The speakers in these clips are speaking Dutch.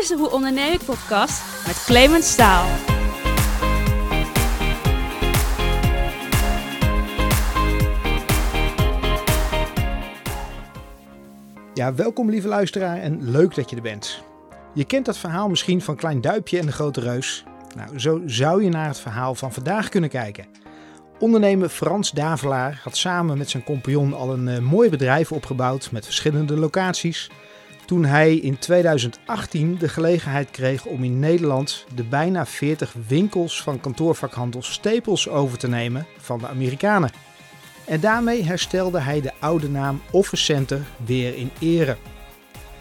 is de Hoe Onderneem ik podcast met Clemens Staal. Ja, welkom lieve luisteraar en leuk dat je er bent. Je kent dat verhaal misschien van Klein Duipje en de Grote Reus. Nou, zo zou je naar het verhaal van vandaag kunnen kijken. Ondernemer Frans Davelaar had samen met zijn compagnon al een uh, mooi bedrijf opgebouwd met verschillende locaties. Toen hij in 2018 de gelegenheid kreeg om in Nederland de bijna 40 winkels van kantoorvakhandel Staples over te nemen van de Amerikanen. En daarmee herstelde hij de oude naam Office Center weer in ere.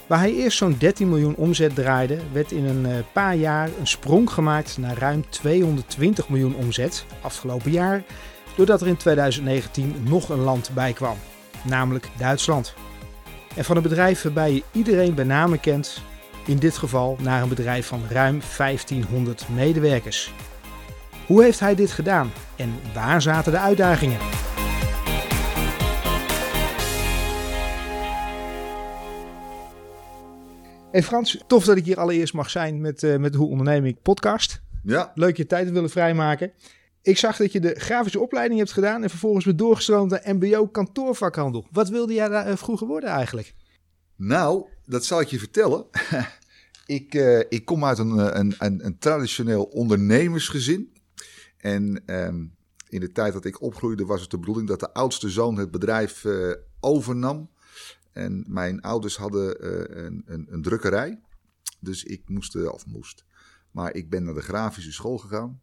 Waar hij eerst zo'n 13 miljoen omzet draaide, werd in een eh, paar jaar een sprong gemaakt naar ruim 220 miljoen omzet afgelopen jaar, doordat er in 2019 nog een land bij kwam, namelijk Duitsland. En van een bedrijf waarbij je iedereen bij name kent, in dit geval naar een bedrijf van ruim 1500 medewerkers. Hoe heeft hij dit gedaan en waar zaten de uitdagingen? Hey Frans, tof dat ik hier allereerst mag zijn met, uh, met Hoe Onderneem ik podcast. Ja. Leuk je tijd te willen vrijmaken. Ik zag dat je de grafische opleiding hebt gedaan en vervolgens weer doorgestroomd naar MBO kantoorvakhandel. Wat wilde jij daar uh, vroeger worden eigenlijk? Nou, dat zal ik je vertellen. ik, uh, ik kom uit een, een, een, een, traditioneel ondernemersgezin. En um, in de tijd dat ik opgroeide was het de bedoeling dat de oudste zoon het bedrijf overnam. En mijn ouders hadden een, een, een, drukkerij. Dus ik moest, of moest. Maar ik ben naar de grafische school gegaan.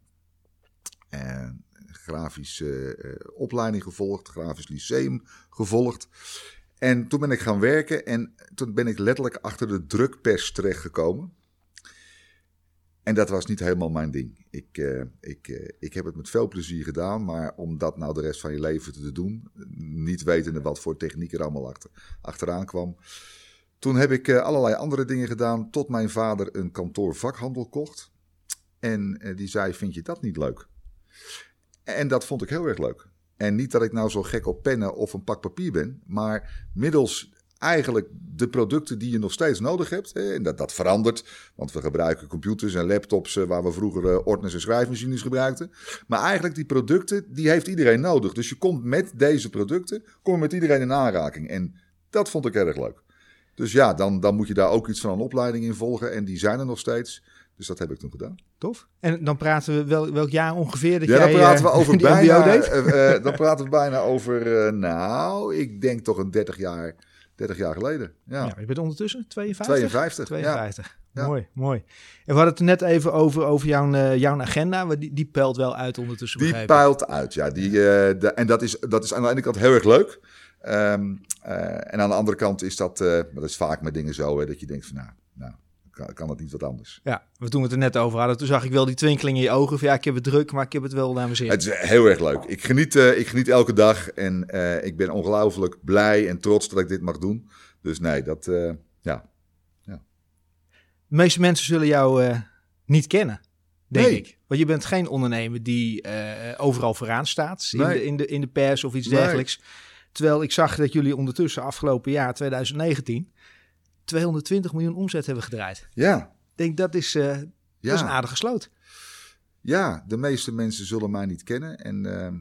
En grafische uh, opleiding gevolgd, grafisch lyceum gevolgd. En toen ben ik gaan werken en toen ben ik letterlijk achter de drukpers terechtgekomen. En dat was niet helemaal mijn ding. Ik, uh, ik, uh, ik heb het met veel plezier gedaan, maar om dat nou de rest van je leven te doen, niet wetende wat voor techniek er allemaal achter, achteraan kwam. Toen heb ik allerlei andere dingen gedaan, tot mijn vader een kantoor vakhandel kocht. En die zei, vind je dat niet leuk? En dat vond ik heel erg leuk. En niet dat ik nou zo gek op pennen of een pak papier ben, maar middels eigenlijk de producten die je nog steeds nodig hebt. En dat, dat verandert, want we gebruiken computers en laptops waar we vroeger ordners en schrijfmachines gebruikten. Maar eigenlijk die producten, die heeft iedereen nodig. Dus je komt met deze producten, kom je met iedereen in aanraking. En dat vond ik erg leuk. Dus ja, dan, dan moet je daar ook iets van een opleiding in volgen. En die zijn er nog steeds. Dus dat heb ik toen gedaan. Tof. En dan praten we wel, welk jaar ongeveer dat ja, jij dan praten we over bijna, uh, uh, dan praten we bijna over, uh, nou, ik denk toch een 30 jaar, 30 jaar geleden. Ja. ja je bent ondertussen 52? 52, 52. Ja. Mooi, mooi. En we hadden het net even over, over jouw, jouw agenda. Die, die peilt wel uit ondertussen. Die peilt uit, ja. Die, de, en dat is, dat is aan de ene kant heel erg leuk. Um, en aan de andere kant is dat, dat is vaak met dingen zo, hè, dat je denkt van nou kan, kan het niet wat anders. Ja, toen we het er net over hadden, toen zag ik wel die twinkeling in je ogen. Van, ja, ik heb het druk, maar ik heb het wel naar mijn zin. Het is heel erg leuk. Ik geniet, uh, ik geniet elke dag en uh, ik ben ongelooflijk blij en trots dat ik dit mag doen. Dus nee, dat, uh, ja. ja. De meeste mensen zullen jou niet kennen, denk nee. ik. Want je bent geen ondernemer die overal vooraan staat in, Nee. de, in, de, in de pers of iets Nee. dergelijks. Terwijl ik zag dat jullie ondertussen afgelopen jaar, 2019, 220 miljoen omzet hebben gedraaid. Ja, Ik denk dat is, eh, dat is een aardige sloot. ja, de meeste mensen zullen mij niet kennen. En ehm,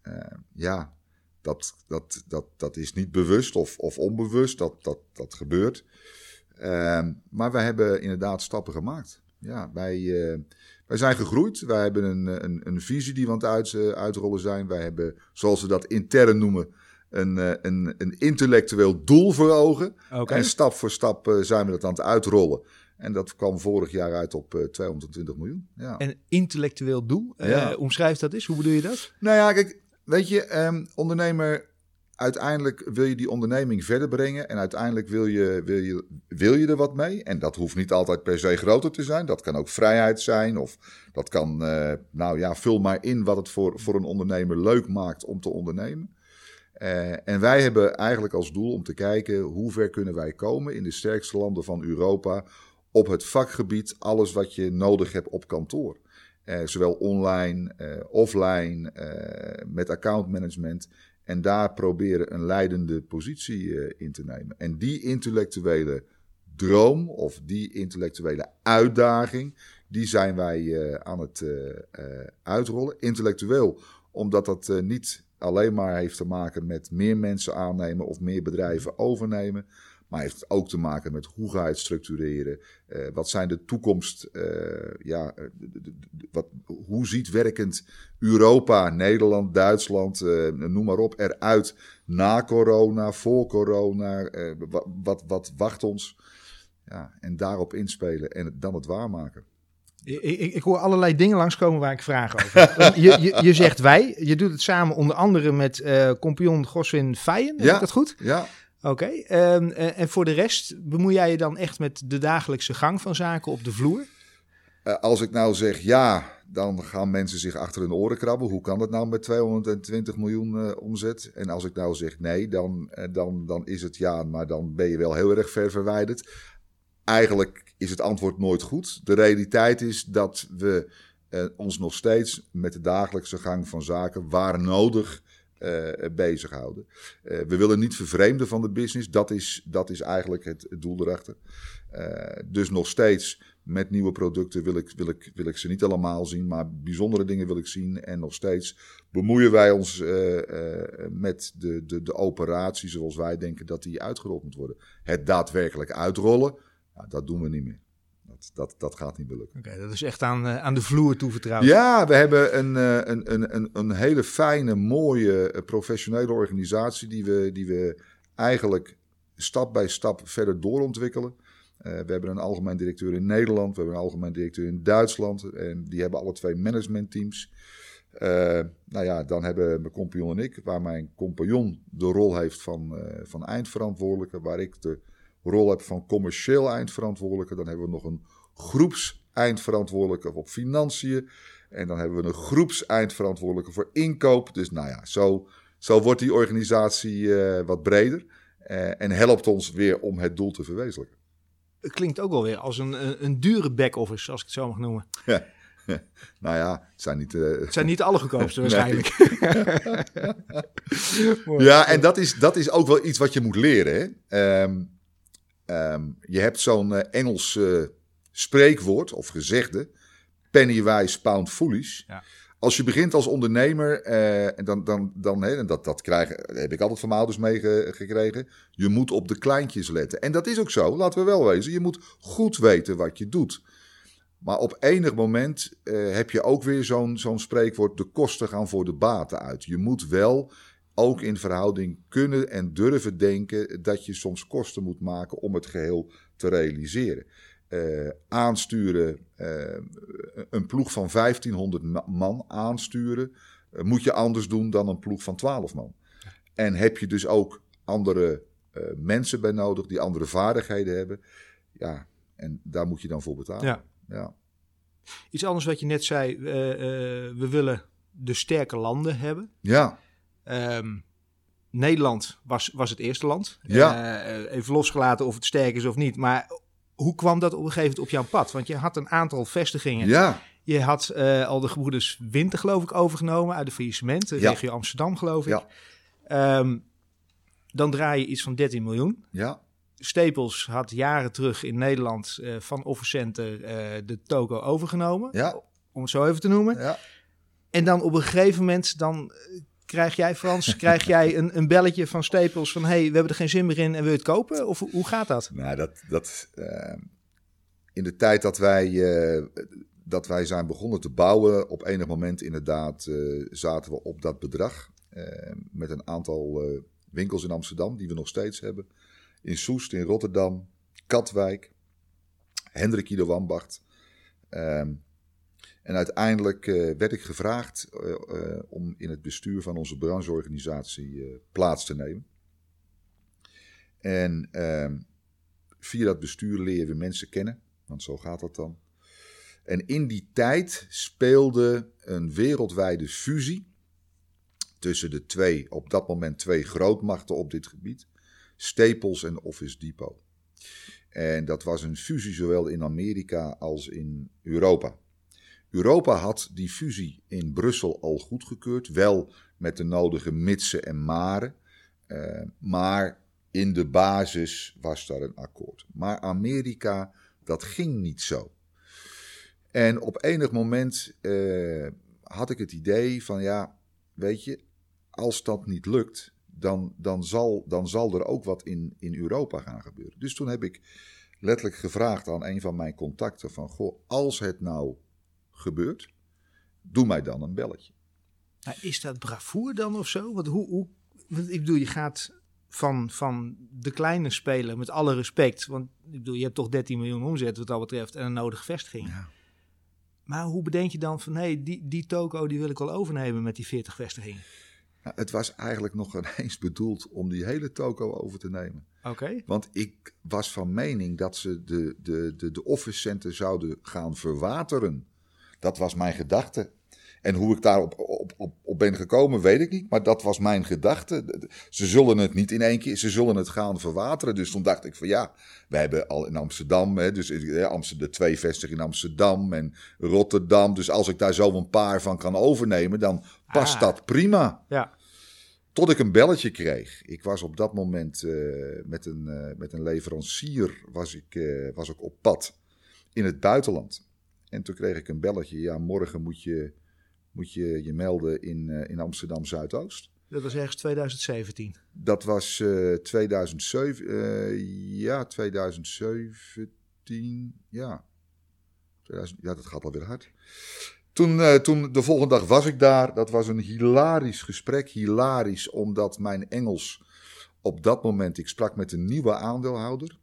eh, ja, dat, dat, dat, dat is niet bewust of, of onbewust, dat, dat, dat gebeurt. Ehm, maar wij hebben inderdaad stappen gemaakt. Ja, wij, eh, wij zijn gegroeid. Wij hebben een, een, een visie die we aan het uit, uitrollen zijn. Wij hebben, zoals we dat intern noemen, een, eh, een, een intellectueel doel voor ogen. En stap voor stap eh, zijn we dat aan het uitrollen. En dat kwam vorig jaar uit op eh, 220 miljoen. Ja. En intellectueel doel, Ja. omschrijf dat eens. Hoe bedoel je dat? Nou ja, kijk, weet je, ehm, ondernemer, uiteindelijk wil je die onderneming verder brengen. En uiteindelijk wil je, wil, je, wil je er wat mee. En dat hoeft niet altijd per se groter te zijn. Dat kan ook vrijheid zijn. Of dat kan, nou ja, vul maar in wat het voor, voor een ondernemer leuk maakt om te ondernemen. Eh, en wij hebben eigenlijk als doel om te kijken hoe ver kunnen wij komen in de sterkste landen van Europa op het vakgebied, alles wat je nodig hebt op kantoor. Eh, zowel online, eh, offline, met accountmanagement. En daar proberen een leidende positie in te nemen. En die intellectuele droom of die intellectuele uitdaging, die zijn wij aan het uitrollen. Intellectueel, omdat dat niet alleen maar heeft te maken met meer mensen aannemen of meer bedrijven overnemen. Maar heeft ook te maken met hoe ga je het structureren? Uh, wat zijn de toekomst? Uh, ja, wat, hoe ziet werkend Europa, Nederland, Duitsland, uh, noem maar op, eruit na corona, voor corona? Wat, wat, wat, wacht ons? Ja, en daarop inspelen en dan het waarmaken. Ik, ik, ik, hoor allerlei dingen langskomen waar ik vragen over je, je, je, zegt wij, je doet het samen onder andere met uh, compagnon Goswin Feijen, ja, ik dat goed? Ja. Oké, um, en voor de rest bemoei jij je dan echt met de dagelijkse gang van zaken op de vloer? Uh, als ik nou zeg ja, dan gaan mensen zich achter hun oren krabben. Hoe kan dat nou met 220 miljoen uh, omzet? En als ik nou zeg nee, dan, dan, dan is het ja, maar dan ben je wel heel erg ver verwijderd. Eigenlijk is het antwoord nooit goed. De realiteit is dat we uh, ons nog steeds met de dagelijkse gang van zaken, waar nodig, uh, bezighouden. Uh, we willen niet vervreemden van de business. Dat is, dat is eigenlijk het, doel erachter. dus nog steeds met nieuwe producten wil ik, wil, ik, wil ik ze niet allemaal zien, maar bijzondere dingen wil ik zien. En nog steeds bemoeien wij ons met de, de, de operatie zoals wij denken dat die uitgerold moet worden. Het daadwerkelijk uitrollen ja, dat doen we niet meer. Dat, dat, dat gaat niet lukken. Oké, dat is echt aan, uh, aan de vloer toevertrouwd. Ja, we hebben een, uh, een, een, een, een hele fijne, mooie, uh, professionele organisatie die we, die we eigenlijk stap bij stap verder doorontwikkelen. we hebben een algemeen directeur in Nederland, we hebben een algemeen directeur in Duitsland. En die hebben alle twee managementteams. nou ja, dan hebben mijn compagnon en ik, waar mijn compagnon de rol heeft van, van eindverantwoordelijke, waar ik de rol heb van commercieel eindverantwoordelijke. Dan hebben we nog een groepseindverantwoordelijke op financiën. En dan hebben we een groepseindverantwoordelijke voor inkoop. Dus nou ja, zo, zo wordt die organisatie uh, wat breder. Uh, en helpt ons weer om het doel te verwezenlijken. Het klinkt ook wel weer als een, een, een dure back-office, als ik het zo mag noemen. Ja. nou ja, het zijn niet... Uh... Het zijn niet de allergoedkoopste waarschijnlijk. ja, en dat is, dat is ook wel iets wat je moet leren. Hè? Um, Um, je hebt zo'n uh, Engels uh, spreekwoord of gezegde: penny wise, pound foolish. Ja. Als je begint als ondernemer, uh, dan, dan, dan hè, dat, dat krijg, heb ik altijd van mijn ouders meegekregen. Je moet op de kleintjes letten. En dat is ook zo, laten we wel wezen. Je moet goed weten wat je doet. Maar op enig moment heb je ook weer zo'n zo'n spreekwoord: de kosten gaan voor de baten uit. Je moet wel ook in verhouding kunnen en durven denken dat je soms kosten moet maken om het geheel te realiseren. Uh, aansturen, uh, een ploeg van 1500 man aansturen, uh, moet je anders doen dan een ploeg van 12 man. En heb je dus ook andere mensen bij nodig die andere vaardigheden hebben. Ja, en daar moet je dan voor betalen. Ja. ja. Iets anders wat je net zei, we willen de sterke landen hebben. Ja. Um, Nederland was, was het eerste land. Ja. Uh, even losgelaten of het sterk is of niet. Maar hoe kwam dat op een gegeven moment op jouw pad? Want je had een aantal vestigingen. Ja. Je had uh, al de gebroeders Winter, geloof ik, overgenomen uit de faillissement. De ja. regio Amsterdam, geloof ik. Ja. Um, dan draai je iets van 13 miljoen. Ja. Staples had jaren terug in Nederland uh, van Offercenter de toko overgenomen. Ja. Om het zo even te noemen. Ja. En dan op een gegeven moment dan Krijg jij, Frans, krijg jij een, een belletje van Staples van... hey, we hebben er geen zin meer in en wil je het kopen? Of hoe gaat dat? Nou, dat... dat uh, in de tijd dat wij, uh, dat wij zijn begonnen te bouwen... op enig moment inderdaad uh, zaten we op dat bedrag... met een aantal winkels in Amsterdam, die we nog steeds hebben. In Soest, in Rotterdam, Katwijk, Hendrik Ieder Wambacht... Ehm, en uiteindelijk uh, werd ik gevraagd uh, uh, om in het bestuur van onze brancheorganisatie plaats te nemen. En ehm, via dat bestuur leer je mensen kennen, want zo gaat dat dan. En in die tijd speelde een wereldwijde fusie tussen de twee, op dat moment twee grootmachten op dit gebied, Staples en Office Depot. En dat was een fusie zowel in Amerika als in Europa. Europa had die fusie in Brussel al goedgekeurd, wel met de nodige mitsen en maren. Uh, maar in de basis was daar een akkoord. Maar Amerika, dat ging niet zo. En op enig moment eh, had ik het idee van ja, weet je, als dat niet lukt, dan, dan, zal, dan zal er ook wat in, in Europa gaan gebeuren. Dus toen heb ik letterlijk gevraagd aan een van mijn contacten van goh, als het nou gebeurt, doe mij dan een belletje. Is dat bravoer dan of zo? Want hoe, hoe, want ik bedoel, je gaat van, van de kleine speler, met alle respect. Want ik bedoel, je hebt toch 13 miljoen omzet wat dat betreft en een nodige vestiging. Ja. Maar hoe bedenk je dan van, nee, die, die toko die wil ik wel overnemen met die 40 vestigingen? Nou, het was eigenlijk nog ineens bedoeld om die hele toko over te nemen. Oké. Want ik was van mening dat ze de, de, de, de office center zouden gaan verwateren. Dat was mijn gedachte. En hoe ik daarop op, op, op ben gekomen, weet ik niet. Maar dat was mijn gedachte. Ze zullen het niet in één keer, ze zullen het gaan verwateren. Dus toen dacht ik van ja, we hebben al in Amsterdam, hè, dus eh, Amsterdam, de twee vestigingen in Amsterdam en Rotterdam. Dus als ik daar zo een paar van kan overnemen, dan past Ah. dat prima. Ja. Tot ik een belletje kreeg. Ik was op dat moment eh, met, een, eh, met een leverancier was ik, eh, was ik op pad in het buitenland. En toen kreeg ik een belletje. Ja, morgen moet je moet je, je melden in, eh, in Amsterdam Zuidoost. Dat was ergens 2017. Dat was eh 2007. eh, ja, 2017. Ja. 2000, ja, dat gaat alweer hard. Toen, toen, de volgende dag was ik daar. Dat was een hilarisch gesprek. Hilarisch, omdat mijn Engels op dat moment... Ik sprak met een nieuwe aandeelhouder.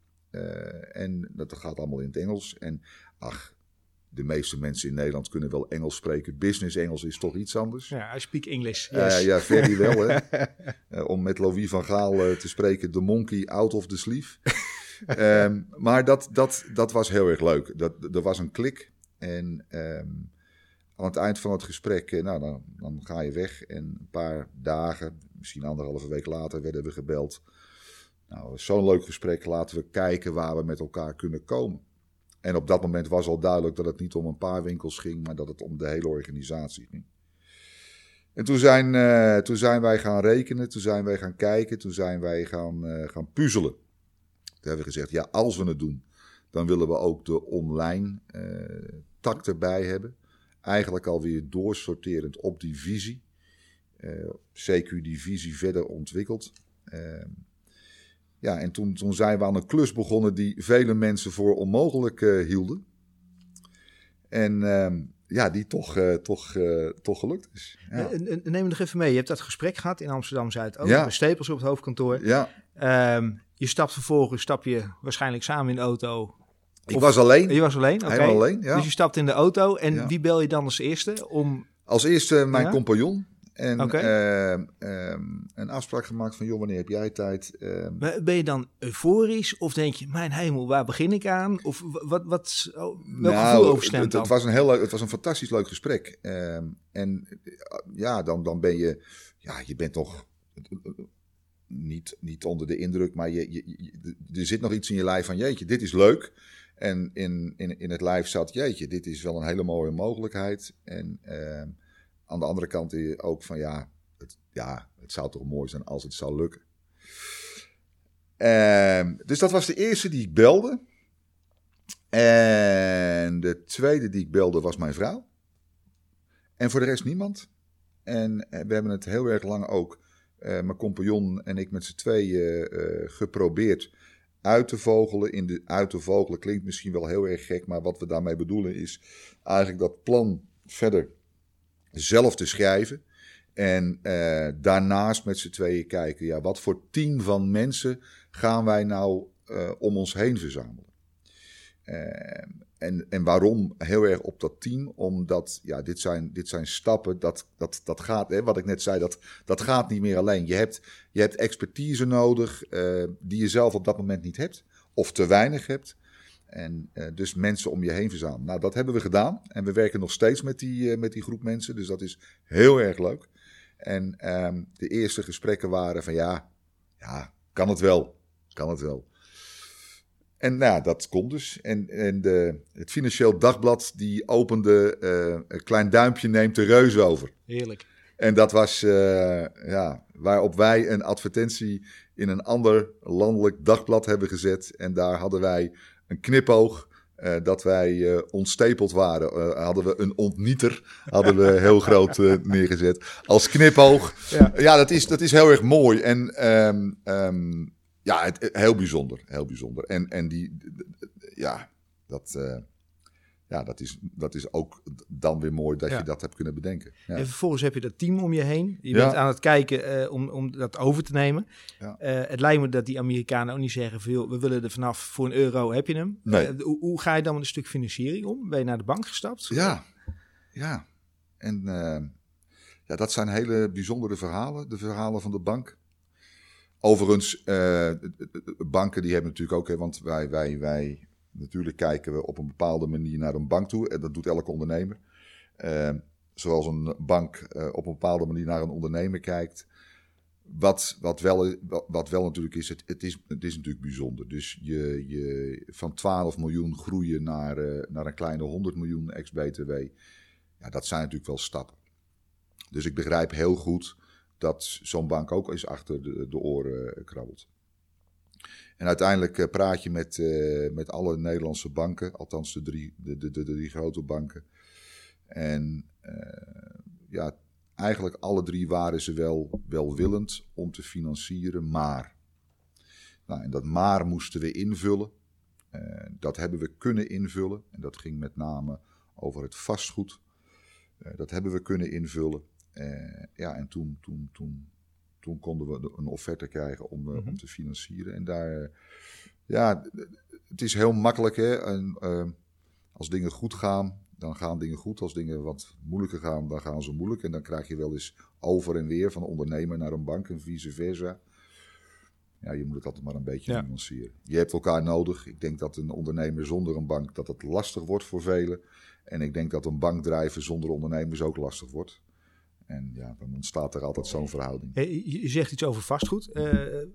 en dat gaat allemaal in het Engels. En ach, de meeste mensen in Nederland kunnen wel Engels spreken. Business Engels is toch iets anders. Ja, I speak English. Eh, Yes. ja, very wel. Hè? Eh, om met Louis van Gaal eh, te spreken, the monkey out of the sleeve. Ehm, maar dat, dat, dat was heel erg leuk. Dat, er was een klik. En ehm, aan het eind van het gesprek, eh, nou, dan, dan ga je weg. En een paar dagen, misschien anderhalve week later, werden we gebeld. Nou, zo'n leuk gesprek. Laten we kijken waar we met elkaar kunnen komen. En op dat moment was al duidelijk dat het niet om een paar winkels ging, maar dat het om de hele organisatie ging. En toen zijn, eh, toen zijn wij gaan rekenen, toen zijn wij gaan kijken, toen zijn wij gaan, eh, gaan puzzelen. Toen hebben we gezegd, ja, als we het doen, dan willen we ook de online eh, tak erbij hebben. Eigenlijk alweer doorsorterend op die visie. Eh, CQ die visie verder ontwikkeld. Ja, en toen, toen zijn we aan een klus begonnen die vele mensen voor onmogelijk eh, hielden. En ehm, ja, die toch, eh, toch, eh, toch gelukt is. Ja. Neem me nog even mee. Je hebt dat gesprek gehad in Amsterdam Zuid. Ja. Met Stapels op het hoofdkantoor. ja, Ehm, je stapt vervolgens, stap je waarschijnlijk samen in de auto. ik Of- was alleen. Je was alleen? Helemaal alleen, ja. Dus je stapt in de auto en Ja. wie bel je dan als eerste om... Als eerste mijn Ja? compagnon. En ehm, ehm, een afspraak gemaakt van, joh, wanneer heb jij tijd? Ehm, Ben je dan euforisch of denk je, mijn hemel, waar begin ik aan? Of wa- wat, wat, oh, welk nou, gevoel overstemt het, het, was een heel leuk, het was een fantastisch leuk gesprek. En eh, ja, dan, dan ben je, ja, je bent toch niet, niet onder de indruk, maar je, je, je- er zit nog iets in je lijf van, jeetje, dit is leuk. En in, in, in het lijf zat, jeetje, dit is wel een hele mooie mogelijkheid. En aan de andere kant ook van, ja het, ja, het zou toch mooi zijn als het zou lukken. Ehm, dus dat was de eerste die ik belde. En de tweede die ik belde was mijn vrouw. En voor de rest niemand. En eh, we hebben het heel erg lang ook, eh, mijn compagnon en ik met z'n tweeën, eh, geprobeerd uit te vogelen. In de, uit te vogelen klinkt misschien wel heel erg gek, maar wat we daarmee bedoelen is eigenlijk dat plan verder zelf te schrijven. En eh, daarnaast met z'n tweeën kijken, ja, wat voor team van mensen gaan wij nou eh, om ons heen verzamelen? Eh, en, en waarom heel erg op dat team? Omdat, ja, dit zijn, dit zijn stappen, dat, dat, dat gaat, hè, wat ik net zei, dat, dat gaat niet meer alleen. Je hebt, je hebt expertise nodig eh, die je zelf op dat moment niet hebt, of te weinig hebt. En eh, dus mensen om je heen verzamelen. Nou, dat hebben we gedaan. En we werken nog steeds met die, eh, met die groep mensen. Dus dat is heel erg leuk. En ehm, de eerste gesprekken waren van ja, ja, kan het wel. Kan het wel. En nou, dat komt dus. En, en de, het Financieel Dagblad die opende, eh, een klein duimpje neemt de reus over. Heerlijk. En dat was, ja, waarop wij een advertentie in een ander landelijk dagblad hebben gezet. En daar hadden wij een knipoog. eh, dat wij eh, ontstapeld waren, Eh, hadden we een ontnieter, hadden we heel groot neergezet. Als knipoog. Ja. Ja, dat, is, dat is heel erg mooi. En ehm, ehm, ja, het, heel bijzonder. Heel bijzonder. En, en die, ja, dat, ja dat, is, dat is ook dan weer mooi dat Ja. je dat hebt kunnen bedenken. Ja. En vervolgens heb je dat team om je heen. Je Ja. bent aan het kijken eh, om, om dat over te nemen. Ja. Eh, het lijkt me dat die Amerikanen ook niet zeggen... Veel, we willen er vanaf voor een euro, heb je hem. Nee. Eh, hoe, hoe ga je dan met een stuk financiering om? Ben je naar de bank gestapt? Ja, ja. En ja, dat zijn hele bijzondere verhalen, de verhalen van de bank. Overigens, banken die hebben natuurlijk ook, hè, want wij, wij, wij natuurlijk kijken we op een bepaalde manier naar een bank toe. En dat doet elke ondernemer. Eh, zoals een bank eh, op een bepaalde manier naar een ondernemer kijkt. Wat, wat, wel, wat, wat wel natuurlijk is het, het is, het is natuurlijk bijzonder. Dus je, je van 12 miljoen groeien naar, eh, naar een kleine 100 miljoen ex-BTW. Ja, dat zijn natuurlijk wel stappen. Dus ik begrijp heel goed dat zo'n bank ook eens achter de, de oren eh, krabbelt. En uiteindelijk eh, praat je met, eh, met alle Nederlandse banken, althans de drie, de, de, de, drie grote banken. En eh, ja, eigenlijk alle drie waren ze wel welwillend om te financieren, maar. Nou, en dat maar moesten we invullen. Dat hebben we kunnen invullen. En dat ging met name over het vastgoed. Dat hebben we kunnen invullen. Ja, en toen, toen, toen, toen konden we een offerte krijgen om, eh, Mhm. om te financieren. En daar, ja, het is heel makkelijk hè. En, eh, als dingen goed gaan, dan gaan dingen goed. Als dingen wat moeilijker gaan, dan gaan ze moeilijk. En dan krijg je wel eens over en weer van een ondernemer naar een bank en vice versa. Ja, je moet het altijd maar een beetje Ja. nuanceren. Je hebt elkaar nodig. Ik denk dat een ondernemer zonder een bank dat het lastig wordt voor velen. En ik denk dat een bank drijven zonder ondernemers ook lastig wordt. En ja, dan ontstaat er altijd zo'n verhouding. Eh, Je zegt iets over vastgoed. Eh,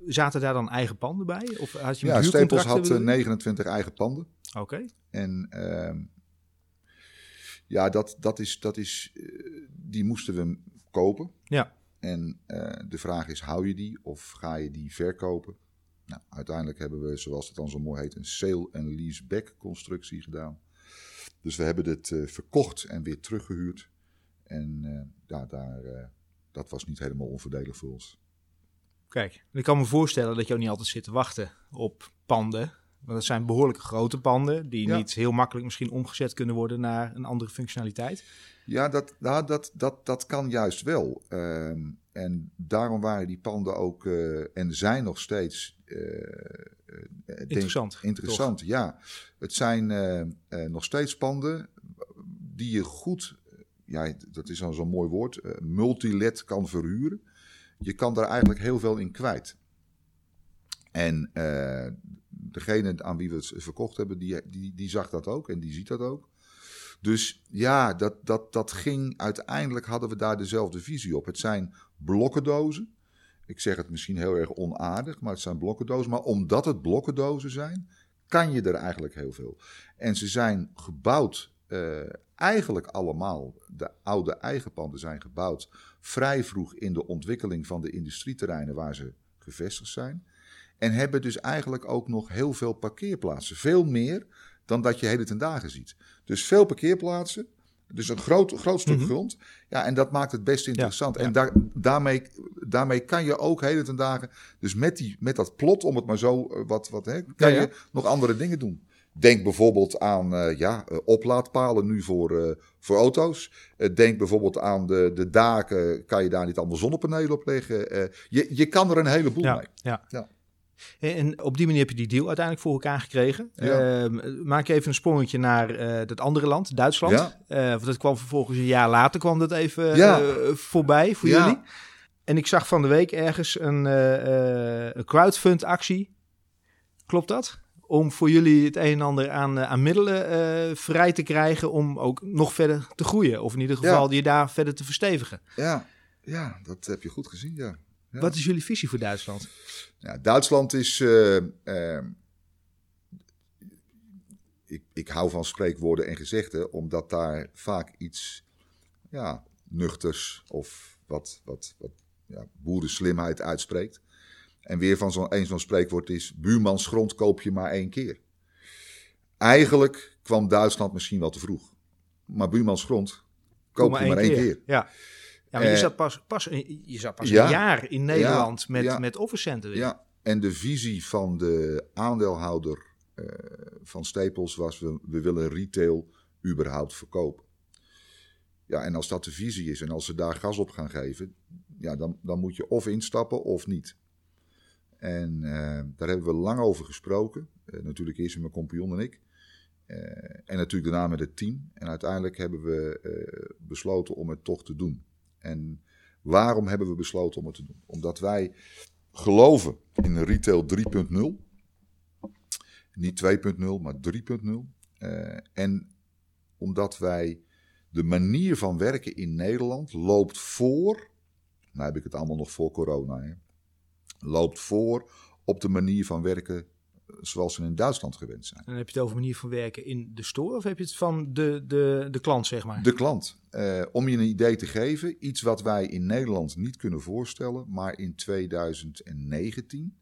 zaten daar dan eigen panden bij? Of had je Ja, Stapels huurcontracten, had eh, bedoel je? 29 eigen panden. Oké. En ehm, ja, dat, dat is, dat is, eh, die moesten we kopen. Ja. En eh, de vraag is, hou je die of ga je die verkopen? Nou, uiteindelijk hebben we, zoals het dan zo mooi heet, een sale- en lease-back constructie gedaan. Dus we hebben het eh, verkocht en weer teruggehuurd. En eh, ja, daar, eh, dat was niet helemaal onvoordelig voor ons. Kijk, ik kan me voorstellen dat je ook niet altijd zit te wachten op panden. Want dat zijn behoorlijk grote panden die Ja. niet heel makkelijk misschien omgezet kunnen worden naar een andere functionaliteit. Ja, dat, nou, dat, dat, dat kan juist wel. Ehm, en daarom waren die panden ook, eh, en zijn nog steeds... eh, denk- Interessant, Interessant, ja. Het zijn nog steeds panden die je goed, ja, dat is al zo'n mooi woord, eh, multilet kan verhuren. Je kan daar eigenlijk heel veel in kwijt. En eh, degene aan wie we het verkocht hebben, die, die, die zag dat ook en die ziet dat ook. Dus ja, dat, dat, dat ging. Uiteindelijk hadden we daar dezelfde visie op. Het zijn blokkendozen. Ik zeg het misschien heel erg onaardig, maar het zijn blokkendozen. Maar omdat het blokkendozen zijn, kan je er eigenlijk heel veel. En ze zijn gebouwd, eh, eigenlijk allemaal, de oude eigen panden zijn gebouwd vrij vroeg in de ontwikkeling van de industrieterreinen waar ze gevestigd zijn. En hebben dus eigenlijk ook nog heel veel parkeerplaatsen. Veel meer dan dat je heden ten dagen ziet. Dus veel parkeerplaatsen. Dus een groot, groot stuk Mhm. grond. Ja, en dat maakt het best interessant. ja. En daar, daarmee, daarmee kan je ook heden ten dagen... Dus met, die, met dat plot, om het maar zo eh, wat... wat hè, kan ja. je nog andere dingen doen. Denk bijvoorbeeld aan eh, ja, eh, oplaadpalen nu voor, eh, voor auto's. Denk bijvoorbeeld aan de, de daken. Kan je daar niet allemaal zonnepanelen op leggen? Je, je kan er een heleboel Ja, mee. ja. Ja. En op die manier heb je die deal uiteindelijk voor elkaar gekregen. Ja. Ehm, maak even een sprongetje naar dat andere land, Duitsland. Want dat kwam vervolgens een jaar later kwam dat even voorbij voor Ja. jullie. En ik zag van de week ergens een, een crowdfund actie. Klopt dat? Om voor jullie het een en ander aan, eh, aan middelen eh, vrij te krijgen om ook nog verder te groeien. Of in ieder geval je daar verder te verstevigen. Ja, ja, dat heb je goed gezien, ja. Ja. Wat is jullie visie voor Duitsland? Ja, Duitsland is. eh, eh, ik, ik hou van spreekwoorden en gezegden, omdat daar vaak iets ja, nuchters of wat, wat, wat ja, boerenslimheid uitspreekt. En weer van zo'n een zo'n spreekwoord is: buurmans grond koop je maar één keer. Eigenlijk kwam Duitsland misschien wel te vroeg. Maar buurmans grond koop je maar één keer. Ja. Ja, maar je Eh, zat pas, pas, je zat pas ja. een jaar in Nederland met, ja. met offercenten. weer. Ja, en de visie van de aandeelhouder eh, van Staples was: we, we willen retail überhaupt verkopen. Ja, en als dat de visie is en als ze daar gas op gaan geven, ja, dan, dan moet je of instappen of niet. En eh, daar hebben we lang over gesproken. Eh, natuurlijk eerst met mijn compagnon en ik. Eh, en natuurlijk daarna met het team. En uiteindelijk hebben we besloten om het toch te doen. En waarom hebben we besloten om het te doen? Omdat wij geloven in retail 3.0. Niet 2.0, maar 3.0. Eh, en omdat wij de manier van werken in Nederland loopt voor. Nou heb ik het allemaal nog voor corona. Hè, loopt voor op de manier van werken eh, zoals ze in Duitsland gewend zijn. En heb je het over manier van werken in de store of heb je het van de, de, de klant, zeg maar? De klant. Eh, om je een idee te geven, iets wat wij in Nederland niet kunnen voorstellen, maar in 2019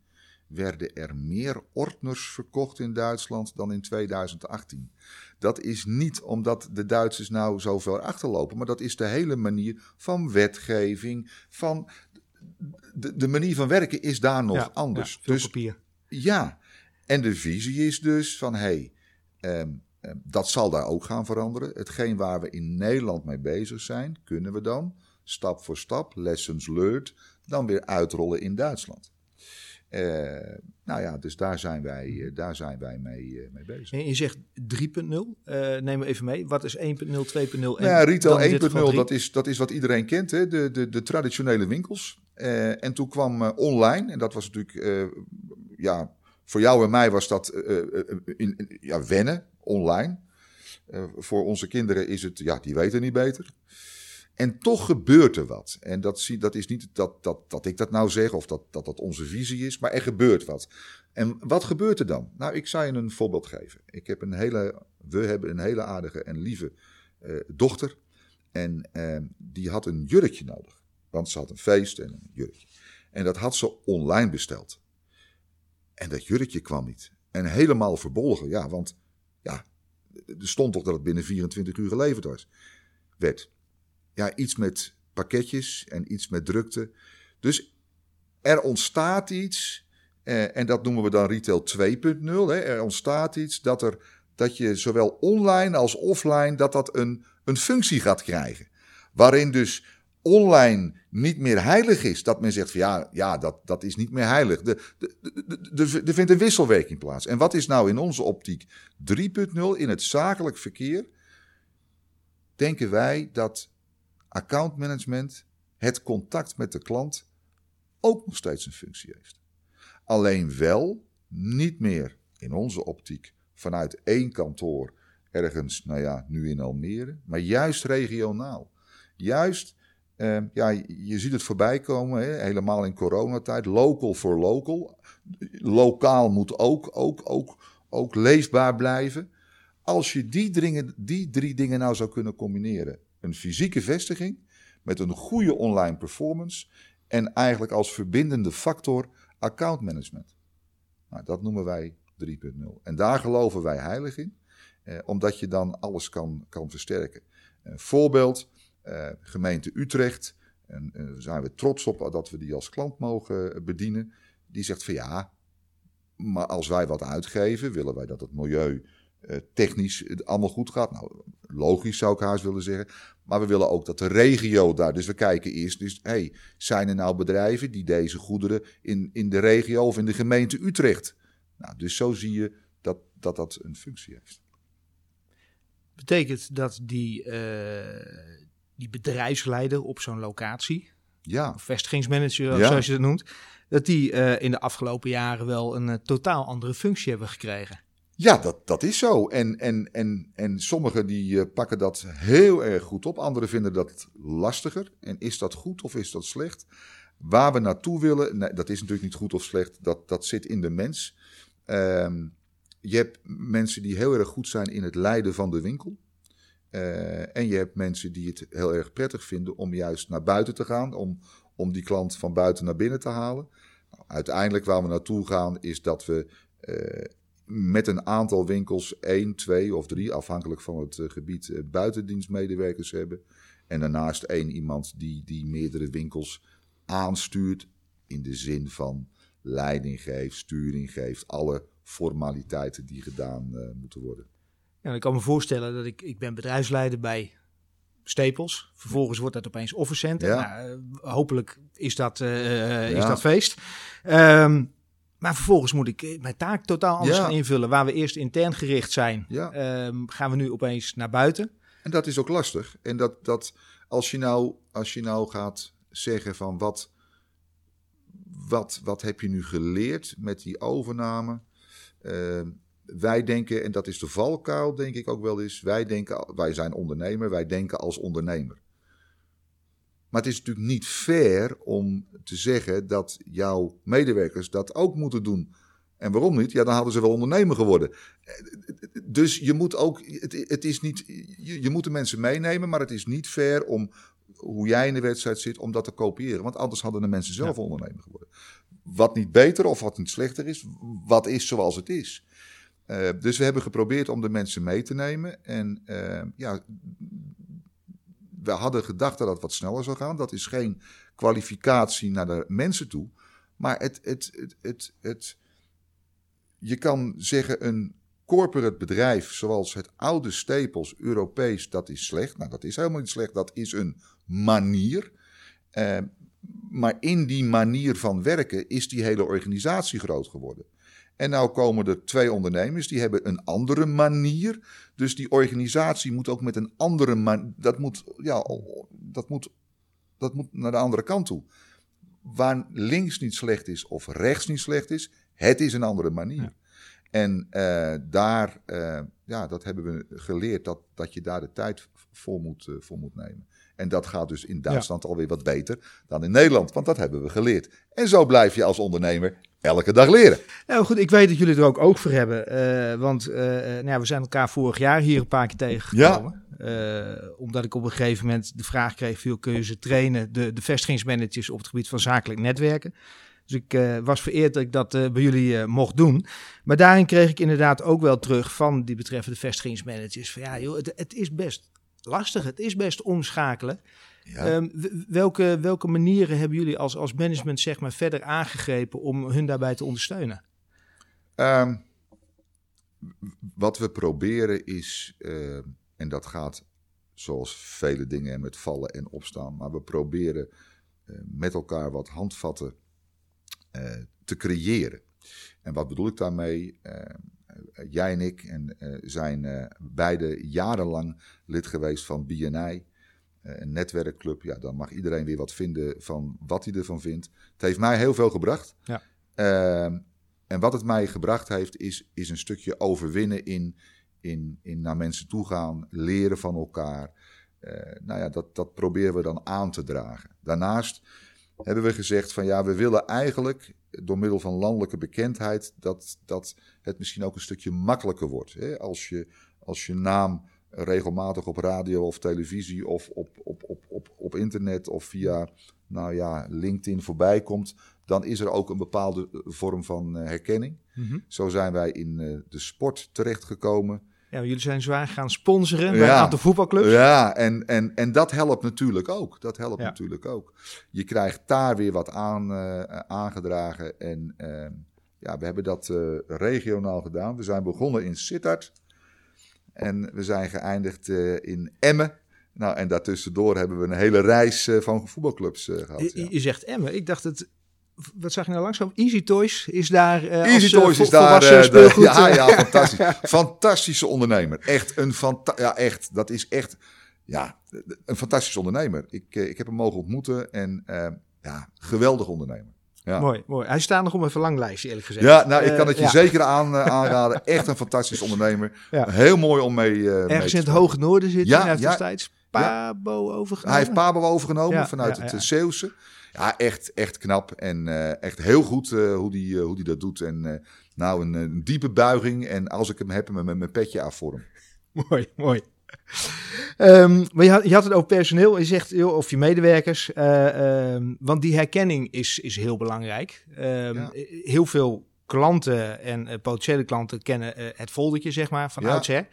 werden er meer ordners verkocht in Duitsland dan in 2018. Dat is niet omdat de Duitsers nou zoveel achterlopen, maar dat is de hele manier van wetgeving, van de, de manier van werken is daar nog Ja, anders. ja, veel dus papier. ja, en de visie is dus van hé, hey, ehm, ehm, dat zal daar ook gaan veranderen. Hetgeen waar we in Nederland mee bezig zijn, kunnen we dan stap voor stap, lessons learned, dan weer uitrollen in Duitsland. Eh, nou ja, dus daar zijn wij, eh, daar zijn wij mee, eh, mee bezig. En je zegt 3.0, eh neem even mee. Wat is 1.0, 2.0 en Nou ja, retail dan in dit 1.0, geval 3? dat is, dat is wat iedereen kent, hè? De, de, de traditionele winkels. Eh, en toen kwam eh, online, en dat was natuurlijk, eh, ja, voor jou en mij was dat in, ja, wennen, online. Voor onze kinderen is het, ja, die weten niet beter. En toch gebeurt er wat. En dat, zie, dat is niet dat, dat, dat ik dat nou zeg of dat, dat dat onze visie is, maar er gebeurt wat. En wat gebeurt er dan? Nou, ik zou je een voorbeeld geven. Ik heb een hele, we hebben een hele aardige en lieve dochter. En die had een jurkje nodig. Want ze had een feest en een jurkje. En dat had ze online besteld. En dat jurkje kwam niet. En helemaal verbolgen. Ja, want ja, er stond toch dat het binnen 24 uur geleverd was. Werd. Ja, iets met pakketjes en iets met drukte. Dus er ontstaat iets. eh, en dat noemen we dan retail 2.0. hè. Er ontstaat iets dat, er, dat je zowel online als offline dat dat een, een functie gaat krijgen. Waarin dus online niet meer heilig is. Dat men zegt van ja, ja dat, dat is niet meer heilig. De, de, de, er vindt een wisselwerking plaats. En wat is nou in onze optiek 3.0 in het zakelijk verkeer? Denken wij dat accountmanagement, het contact met de klant, ook nog steeds een functie heeft. Alleen wel niet meer in onze optiek vanuit één kantoor ergens, nou ja, nu in Almere, maar juist regionaal. Juist, eh, ja, je ziet het voorbij komen, hè, helemaal in coronatijd, local for local. Lokaal moet ook, ook, ook, ook leefbaar blijven. Als je die, dringen, die drie dingen nou zou kunnen combineren, een fysieke vestiging met een goede online performance en eigenlijk als verbindende factor account management. Nou, dat noemen wij 3.0. En daar geloven wij heilig in, eh, omdat je dan alles kan, kan versterken. Een voorbeeld, gemeente Utrecht, en eh, daar zijn we trots op dat we die als klant mogen bedienen. Die zegt van ja, maar als wij wat uitgeven, willen wij dat het milieu eh, technisch allemaal goed gaat. Nou, logisch zou ik haast willen zeggen. Maar we willen ook dat de regio daar. Dus we kijken eerst, dus, hey, zijn er nou bedrijven die deze goederen in, in de regio of in de gemeente Utrecht. Nou, dus zo zie je dat dat, dat een functie heeft. Betekent dat die, eh, die bedrijfsleider op zo'n locatie, Ja, vestigingsmanager Ja. zoals je dat noemt, dat die eh, in de afgelopen jaren wel een eh, totaal andere functie hebben gekregen? ja dat, dat is zo. En, en, en, en sommigen die eh, pakken dat heel erg goed op. Anderen vinden dat lastiger. En is dat goed of is dat slecht? Waar we naartoe willen, nee, dat is natuurlijk niet goed of slecht. Dat, dat zit in de mens. Ehm, je hebt mensen die heel erg goed zijn in het leiden van de winkel. Eh, en je hebt mensen die het heel erg prettig vinden om juist naar buiten te gaan, om, om die klant van buiten naar binnen te halen. Nou, uiteindelijk waar we naartoe gaan is dat we eh, met een aantal winkels, één, twee of drie, afhankelijk van het eh, gebied, buitendienstmedewerkers hebben. En daarnaast één iemand die, die meerdere winkels aanstuurt in de zin van leiding geeft, sturing geeft, alle formaliteiten die gedaan moeten worden. Ja, ik kan me voorstellen dat ik, ik ben bedrijfsleider bij Stapels. Vervolgens wordt dat opeens Office Center. Ja. Nou, eh, hopelijk is dat, eh, is Ja. dat feest. Ehm, maar vervolgens moet ik eh, mijn taak totaal anders Ja. gaan invullen. Waar we eerst intern gericht zijn, Ja. ehm, gaan we nu opeens naar buiten. En dat is ook lastig. En dat, dat als, je nou, als je nou gaat zeggen van wat, wat, wat heb je nu geleerd met die overname? Eh, wij denken, en dat is de valkuil denk ik ook wel eens, wij, denken, wij zijn ondernemer, wij denken als ondernemer. Maar het is natuurlijk niet fair om te zeggen dat jouw medewerkers dat ook moeten doen. En waarom niet? Ja, dan hadden ze wel ondernemer geworden. Dus je moet ook, het, het is niet, je, je moet de mensen meenemen, maar het is niet fair om hoe jij in de wedstrijd zit, om dat te kopiëren. Want anders hadden de mensen zelf ondernemer geworden. Wat niet beter of wat niet slechter is, wat is zoals het is. Eh, dus we hebben geprobeerd om de mensen mee te nemen. En eh, ja, we hadden gedacht dat het wat sneller zou gaan. Dat is geen kwalificatie naar de mensen toe. Maar het, het, het, het, het, je kan zeggen een corporate bedrijf zoals het oude Stapels, Europees, dat is slecht. Nou, dat is helemaal niet slecht. Dat is een manier. Eh, maar in die manier van werken is die hele organisatie groot geworden. En nou komen er twee ondernemers, die hebben een andere manier. Dus die organisatie moet ook met een andere manier. Dat moet, ja, dat moet, dat moet naar de andere kant toe. Waar links niet slecht is of rechts niet slecht is, het is een andere manier. Ja. En eh, daar, eh, ja, dat hebben we geleerd, dat, dat je daar de tijd voor moet, eh, voor moet nemen. En dat gaat dus in Duitsland alweer wat beter dan in Nederland, want dat hebben we geleerd. En zo blijf je als ondernemer elke dag leren. Nou goed, ik weet dat jullie er ook oog voor hebben. eh, want eh, eh, nou ja, we zijn elkaar vorig jaar hier een paar keer tegengekomen. Eh, omdat ik op een gegeven moment de vraag kreeg: veel, kun je ze trainen, de, de vestigingsmanagers op het gebied van zakelijk netwerken? Dus ik was vereerd dat ik dat bij jullie mocht doen. Maar daarin kreeg ik inderdaad ook wel terug van die betreffende vestigingsmanagers: van ja, joh, het, het is best lastig, het is best omschakelen. Ja. Ehm, welke, welke manieren hebben jullie als, als management zeg maar, verder aangegrepen om hun daarbij te ondersteunen? Ehm, wat we proberen is, eh, en dat gaat zoals vele dingen met vallen en opstaan, maar we proberen eh, met elkaar wat handvatten eh, te creëren. En wat bedoel ik daarmee? Eh, jij en ik en, eh, zijn eh, beide jarenlang lid geweest van BNI. Een netwerkclub, ja, dan mag iedereen weer wat vinden van wat hij ervan vindt. Het heeft mij heel veel gebracht. Ja. Ehm, en wat het mij gebracht heeft, is, is een stukje overwinnen in, in, in naar mensen toe gaan, leren van elkaar. Nou ja, dat, dat proberen we dan aan te dragen. Daarnaast hebben we gezegd van ja, we willen eigenlijk door middel van landelijke bekendheid dat, dat het misschien ook een stukje makkelijker wordt. Hè? Als, je, als je naam regelmatig op radio of televisie of op, op, op, op, op internet of via nou ja, LinkedIn voorbij komt, dan is er ook een bepaalde eh, vorm van eh, herkenning. Zo zijn wij in eh, de sport terechtgekomen. Ja, jullie zijn zwaar gaan sponsoren bij Ja. een aantal voetbalclubs. Ja, en, en, en dat helpt natuurlijk ook. Dat helpt Ja. natuurlijk ook. Je krijgt daar weer wat aan, eh, aangedragen. En eh, ja, we hebben dat eh, regionaal gedaan. We zijn begonnen in Sittard. En we zijn geëindigd eh, in Emmen. Nou, en daartussendoor hebben we een hele reis van voetbalclubs eh, gehad. Je, ja. je zegt Emmen. Ik dacht het. Wat zag je nou langzaam? Easy Toys is daar. eh, Easy eh, Toys is daar. eh, de- ja, ja, fantastisch. Fantastische ondernemer. Echt een fanta Ja, echt. Dat is echt. Ja, een fantastische ondernemer. Ik, ik heb hem mogen ontmoeten en ja, geweldig ondernemer. Ja. Mooi, mooi. Hij staat nog op mijn verlanglijstje, eerlijk gezegd. Ja, nou, ik kan het je ja. zeker aan, aanraden. Echt een fantastisch ondernemer. Ja. Heel mooi om mee, mee te Ergens in het hoge noorden zit Ja, hij. Hij heeft ja. destijds Pabo overgenomen. Hij heeft Pabo overgenomen vanuit het Zeeuwse. Ja, echt, echt knap en eh, echt heel goed eh, hoe hij die, eh, hoe die dat doet. En nou, een, een diepe buiging. En als ik hem heb, hem met mijn petje af voor hem. Mooi, mooi. Ehm, maar je had, je had het over personeel. Je zegt, joh, of je medewerkers. eh, ehm, want die herkenning is, is heel belangrijk. Ehm, Ja. Heel veel klanten en potentiële klanten kennen het foldertje, zeg maar, van Ja. oudsher.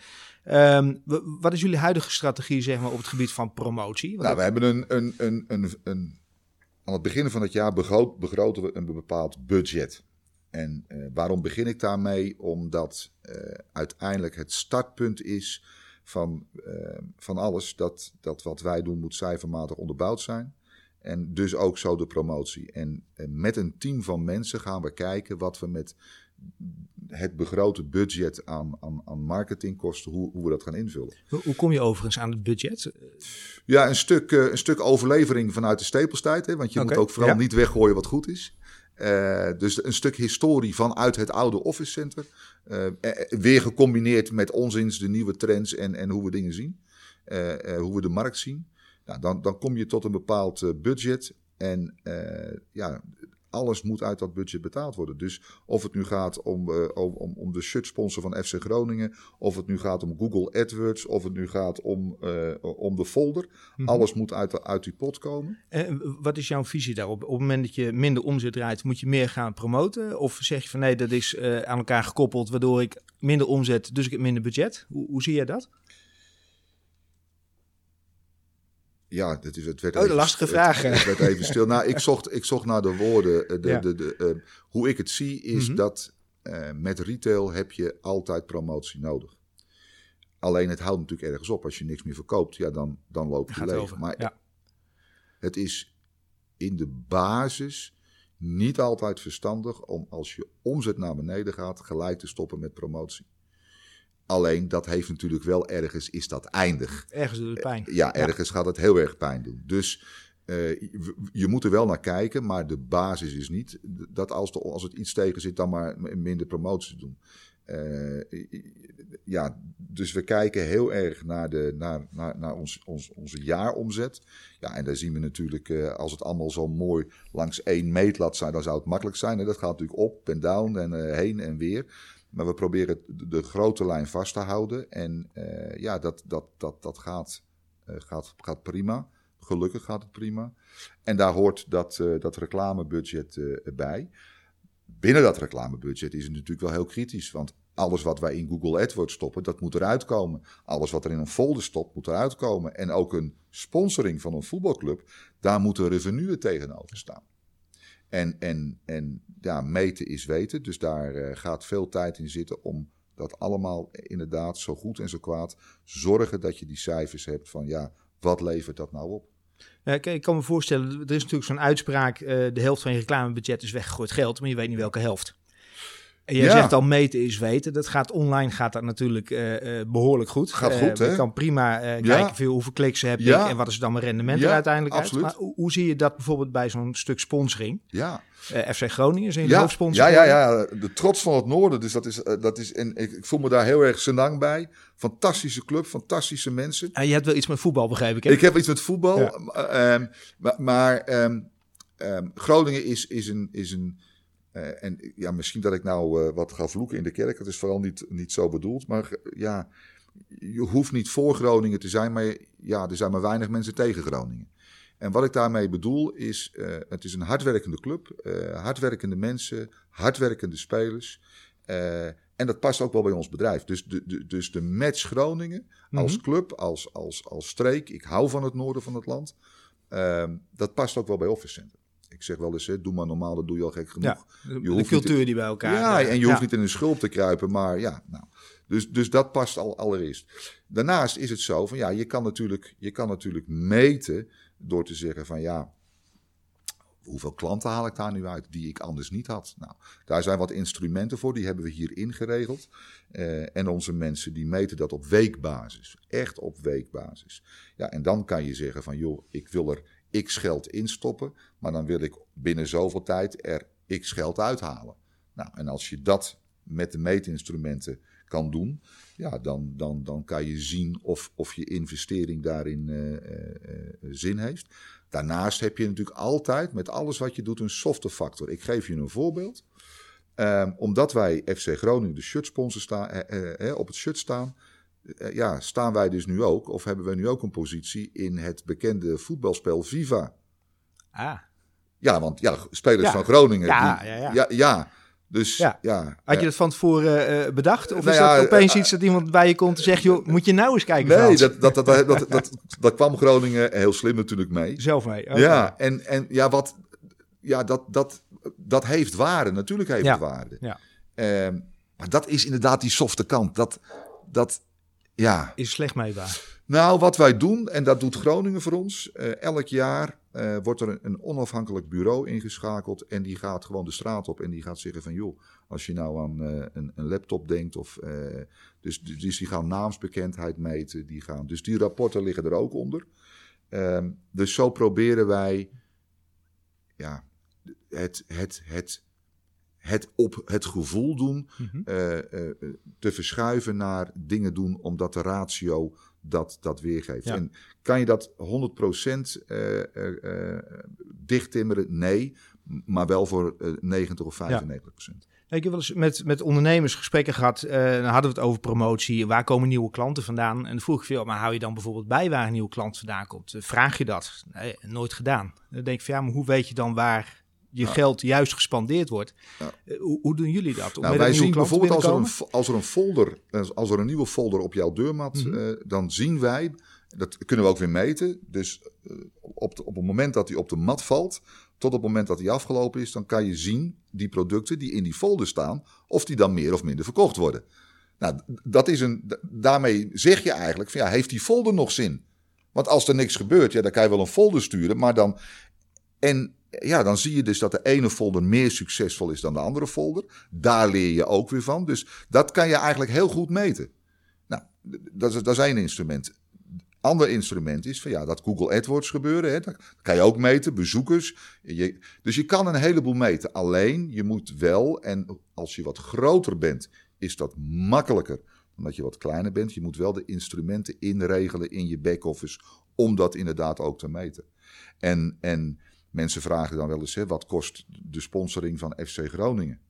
Wat is jullie huidige strategie, zeg maar, op het gebied van promotie? Want Nou, we hebben een, een, een, een, een, aan het begin van het jaar begroten we een bepaald budget. En eh, waarom begin ik daarmee? Omdat eh, uiteindelijk het startpunt is van, eh, van alles. Dat, dat wat wij doen moet cijfermatig onderbouwd zijn. En dus ook zo de promotie. En, met een team van mensen gaan we kijken wat we met het begrote budget aan, aan, aan marketingkosten, hoe, hoe we dat gaan invullen. hoe, kom je overigens aan het budget? Ja, een stuk, eh, een stuk overlevering vanuit de stapelstijd. Hè, want je moet ook vooral ja. niet weggooien wat goed is. Eh, dus een stuk historie vanuit het oude office center. eh, weer gecombineerd met ons eens de nieuwe trends en, en hoe we dingen zien. Hoe we de markt zien. Nou, dan, dan kom je tot een bepaald budget. En ja, alles moet uit dat budget betaald worden. Dus of het nu gaat om, eh, om, om, de shirt sponsor van FC Groningen. Of het nu gaat om Google AdWords. Of het nu gaat om, eh, om de folder. Mhm. Alles moet uit, de- uit die pot komen. En wat is jouw visie daarop? Op het moment dat je minder omzet draait, moet je meer gaan promoten? Of zeg je van nee, dat is eh, aan elkaar gekoppeld, waardoor ik minder omzet, dus ik heb minder budget? Hoe, hoe zie jij dat? Ja, dat is, het werd Oh, de even- lastige vraag? Het, werd even stil. Nou, ik zocht, ik zocht naar de woorden. eh, De, Ja. de, de, eh, hoe ik het zie is Mhm. dat eh, met retail heb je altijd promotie nodig. Alleen het houdt natuurlijk ergens op. Als je niks meer verkoopt, ja, dan, dan loop je leeg. over. Maar ja. het is in de basis niet altijd verstandig om als je omzet naar beneden gaat, gelijk te stoppen met promotie. Alleen dat heeft natuurlijk wel ergens, is dat eindig. Ergens doet het pijn. Ja, ergens gaat het heel erg pijn doen. Dus eh, je, moet er wel naar kijken, maar de basis is niet dat als, de, als het iets tegen zit, dan maar minder promotie doen. Eh, ja, dus we kijken heel erg naar, de, naar, naar, naar ons, ons, onze jaaromzet. Ja, en daar zien we natuurlijk, eh, als het allemaal zo mooi langs één meetlat zijn, dan zou het makkelijk zijn. En dat gaat natuurlijk op en down en eh, heen en weer. Maar we proberen de, grote lijn vast te houden. En eh, ja, dat, dat, dat, dat gaat, eh, gaat, gaat prima. Gelukkig gaat het prima. En daar hoort dat, eh, dat reclamebudget bij. Binnen dat reclamebudget is het natuurlijk wel heel kritisch. Want alles wat wij in Google AdWords stoppen, dat moet eruit komen. Alles wat er in een folder stopt, moet eruit komen. En ook een sponsoring van een voetbalclub, daar moeten revenue tegenover staan. En, en, en ja, meten is weten. Dus daar eh, gaat veel tijd in zitten om dat allemaal inderdaad zo goed en zo kwaad zorgen dat je die cijfers hebt van ja, wat levert dat nou op? Kijk, ik kan me voorstellen, er is natuurlijk zo'n uitspraak, eh, de helft van je reclamebudget is weggegooid geld, maar je weet niet welke helft. Jij Ja. zegt al meten is weten. Dat gaat online gaat dat natuurlijk eh, eh, behoorlijk goed. Gaat Eh, goed, Je hè? kan prima Ja. kijken veel, hoeveel kliks heb ik Ja. en wat is dan mijn rendement Ja, er uiteindelijk absoluut. uit. Maar hoe, zie je dat bijvoorbeeld bij zo'n stuk sponsoring? Ja, FC Groningen is een ja, hoofdsponsor. ja, ja, ja, de trots van het noorden. Dus dat is, dat is en ik, ik voel me daar heel erg senang bij. Fantastische club, fantastische mensen. En je hebt wel iets met voetbal, begrijp ik. Hè? Ik heb iets met voetbal, eh, ehm, maar, maar ehm, ehm, Groningen is, is een. Is een eh, en ja, misschien dat ik nou eh, wat ga vloeken in de kerk. Dat is vooral niet, niet zo bedoeld. Maar eh, ja, je hoeft niet voor Groningen te zijn. Maar ja, er zijn maar weinig mensen tegen Groningen. En wat ik daarmee bedoel is, het is een hardwerkende club. hardwerkende mensen, hardwerkende spelers. en dat past ook wel bij ons bedrijf. Dus de, de, dus de match Groningen als Mhm. club, als, als, als streek. Ik hou van het noorden van het land. Dat past ook wel bij Office Center. Ik zeg wel eens, hè, doe maar normaal, dat doe je al gek genoeg. Ja, de, Je hoeft cultuur die bij elkaar... Ja, eh, en je hoeft niet in een schulp te kruipen, maar ja, nou. Dus, dus dat past al allereerst. Daarnaast is het zo van ja, je kan natuurlijk, je kan natuurlijk meten door te zeggen van ja, hoeveel klanten haal ik daar nu uit die ik anders niet had? Nou, daar zijn wat instrumenten voor, die hebben we hier ingeregeld. Eh, en onze mensen die meten dat op weekbasis, echt op weekbasis. Ja, en dan kan je zeggen van joh, ik wil er x geld instoppen, maar dan wil ik binnen zoveel tijd er x geld uithalen. Nou, en als je dat met de meetinstrumenten kan doen, ja, dan, dan, dan kan je zien of, of je investering daarin eh, eh, eh, zin heeft. Daarnaast heb je natuurlijk altijd met alles wat je doet een softe factor. Ik geef je een voorbeeld. Ehm, omdat wij FC Groningen de shirtsponsor staan, eh, eh, eh, op het shirt staan, ja, staan wij dus nu ook, of hebben we nu ook een positie in het bekende voetbalspel Viva? Ah, Ja, want ja, spelers Ja. van Groningen. Ja, die- ja, ja. ja, ja. Dus Ja. ja. had je dat van tevoren eh, bedacht? Of Nou is ja, dat opeens eh, iets dat iemand bij je komt en zegt... joh, moet je nou eens kijken, Nee, dat, dat, dat, dat, dat, dat, dat kwam Groningen heel slim natuurlijk mee. Zelf mee. Ja, en, en ja, wat, ja dat, dat, dat heeft waarde. Natuurlijk heeft Ja, het waarde. ja. Ehm, maar dat is inderdaad die softe kant. Dat, dat, ja. Is slecht meebaar. Nou, wat wij doen, en dat doet Groningen voor ons. eh, elk jaar eh, wordt er een, een onafhankelijk bureau ingeschakeld. En die gaat gewoon de straat op en die gaat zeggen van... joh, als je nou aan eh, een, een laptop denkt... Of, dus dus die gaan naamsbekendheid meten. Die gaan, dus die rapporten liggen er ook onder. Ehm, dus zo proberen wij ja, het, het, het, het op het gevoel doen Mhm. eh, eh, te verschuiven naar dingen doen omdat de ratio dat, dat weergeeft. Ja. En kan je dat 100% eh dichttimmeren? Nee, maar wel voor eh, 90 of 95%. Ik heb wel eens met, met ondernemers gesprekken gehad. eh, dan hadden we het over promotie. Waar komen nieuwe klanten vandaan? En dan vroeg ik veel, maar hou je dan bijvoorbeeld bij waar een nieuwe klant vandaan komt? Vraag je dat? Nee, nooit gedaan. Dan denk ik van ja, maar hoe weet je dan waar je Ja. geld juist gespandeerd wordt? Ja. Eh, hoe, hoe doen jullie dat? Om Nou, wij zien bijvoorbeeld als er, een, als er een folder, als- als er een nieuwe folder op jouw deurmat, Mhm. eh, dan zien wij, dat kunnen we ook weer meten. Dus eh, op, de- op het moment dat hij op de mat valt, tot op het moment dat hij afgelopen is, dan kan je zien die producten die in die folder staan, of die dan meer of minder verkocht worden. Nou, dat is een, daarmee zeg je eigenlijk van ja, heeft die folder nog zin? Want als er niks gebeurt, ja, dan kan je wel een folder sturen, maar dan. En ja, dan zie je dus dat de ene folder meer succesvol is dan de andere folder. Daar leer je ook weer van. Dus dat kan je eigenlijk heel goed meten. Nou, dat is, dat is één instrument. Ander instrument is van ja, dat Google AdWords gebeuren. Hè, dat kan je ook meten, bezoekers. Je, dus je kan een heleboel meten. Alleen je moet wel, en als je wat groter bent, is dat makkelijker omdat je wat kleiner bent. Je moet wel de instrumenten inregelen in je back-office om dat inderdaad ook te meten. En, en mensen vragen dan wel eens, hè, wat kost de sponsoring van FC Groningen?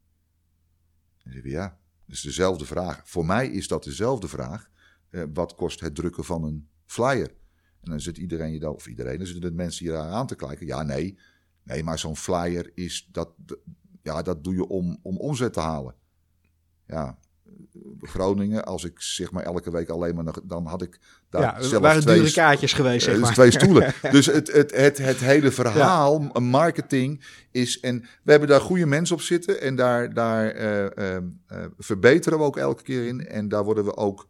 Dan zeggen ja, dat is dezelfde vraag. Voor mij is dat dezelfde vraag. Eh, wat kost het drukken van een flyer? En dan zit iedereen je of iedereen, dan zitten de mensen hier aan te kijken. Ja, nee, nee, maar zo'n flyer is dat, ja, dat doe je om, om omzet te halen. Ja, Groningen, als ik zeg maar elke week alleen maar, nog- dan had ik daar Ja, zelf waren twee dure kaartjes geweest, zeg eh, maar. twee stoelen. dus het, het, het, het hele verhaal, marketing is. En we hebben daar goede mensen op zitten. En daar, daar eh, eh, eh, verbeteren we ook elke keer in. En daar worden we ook,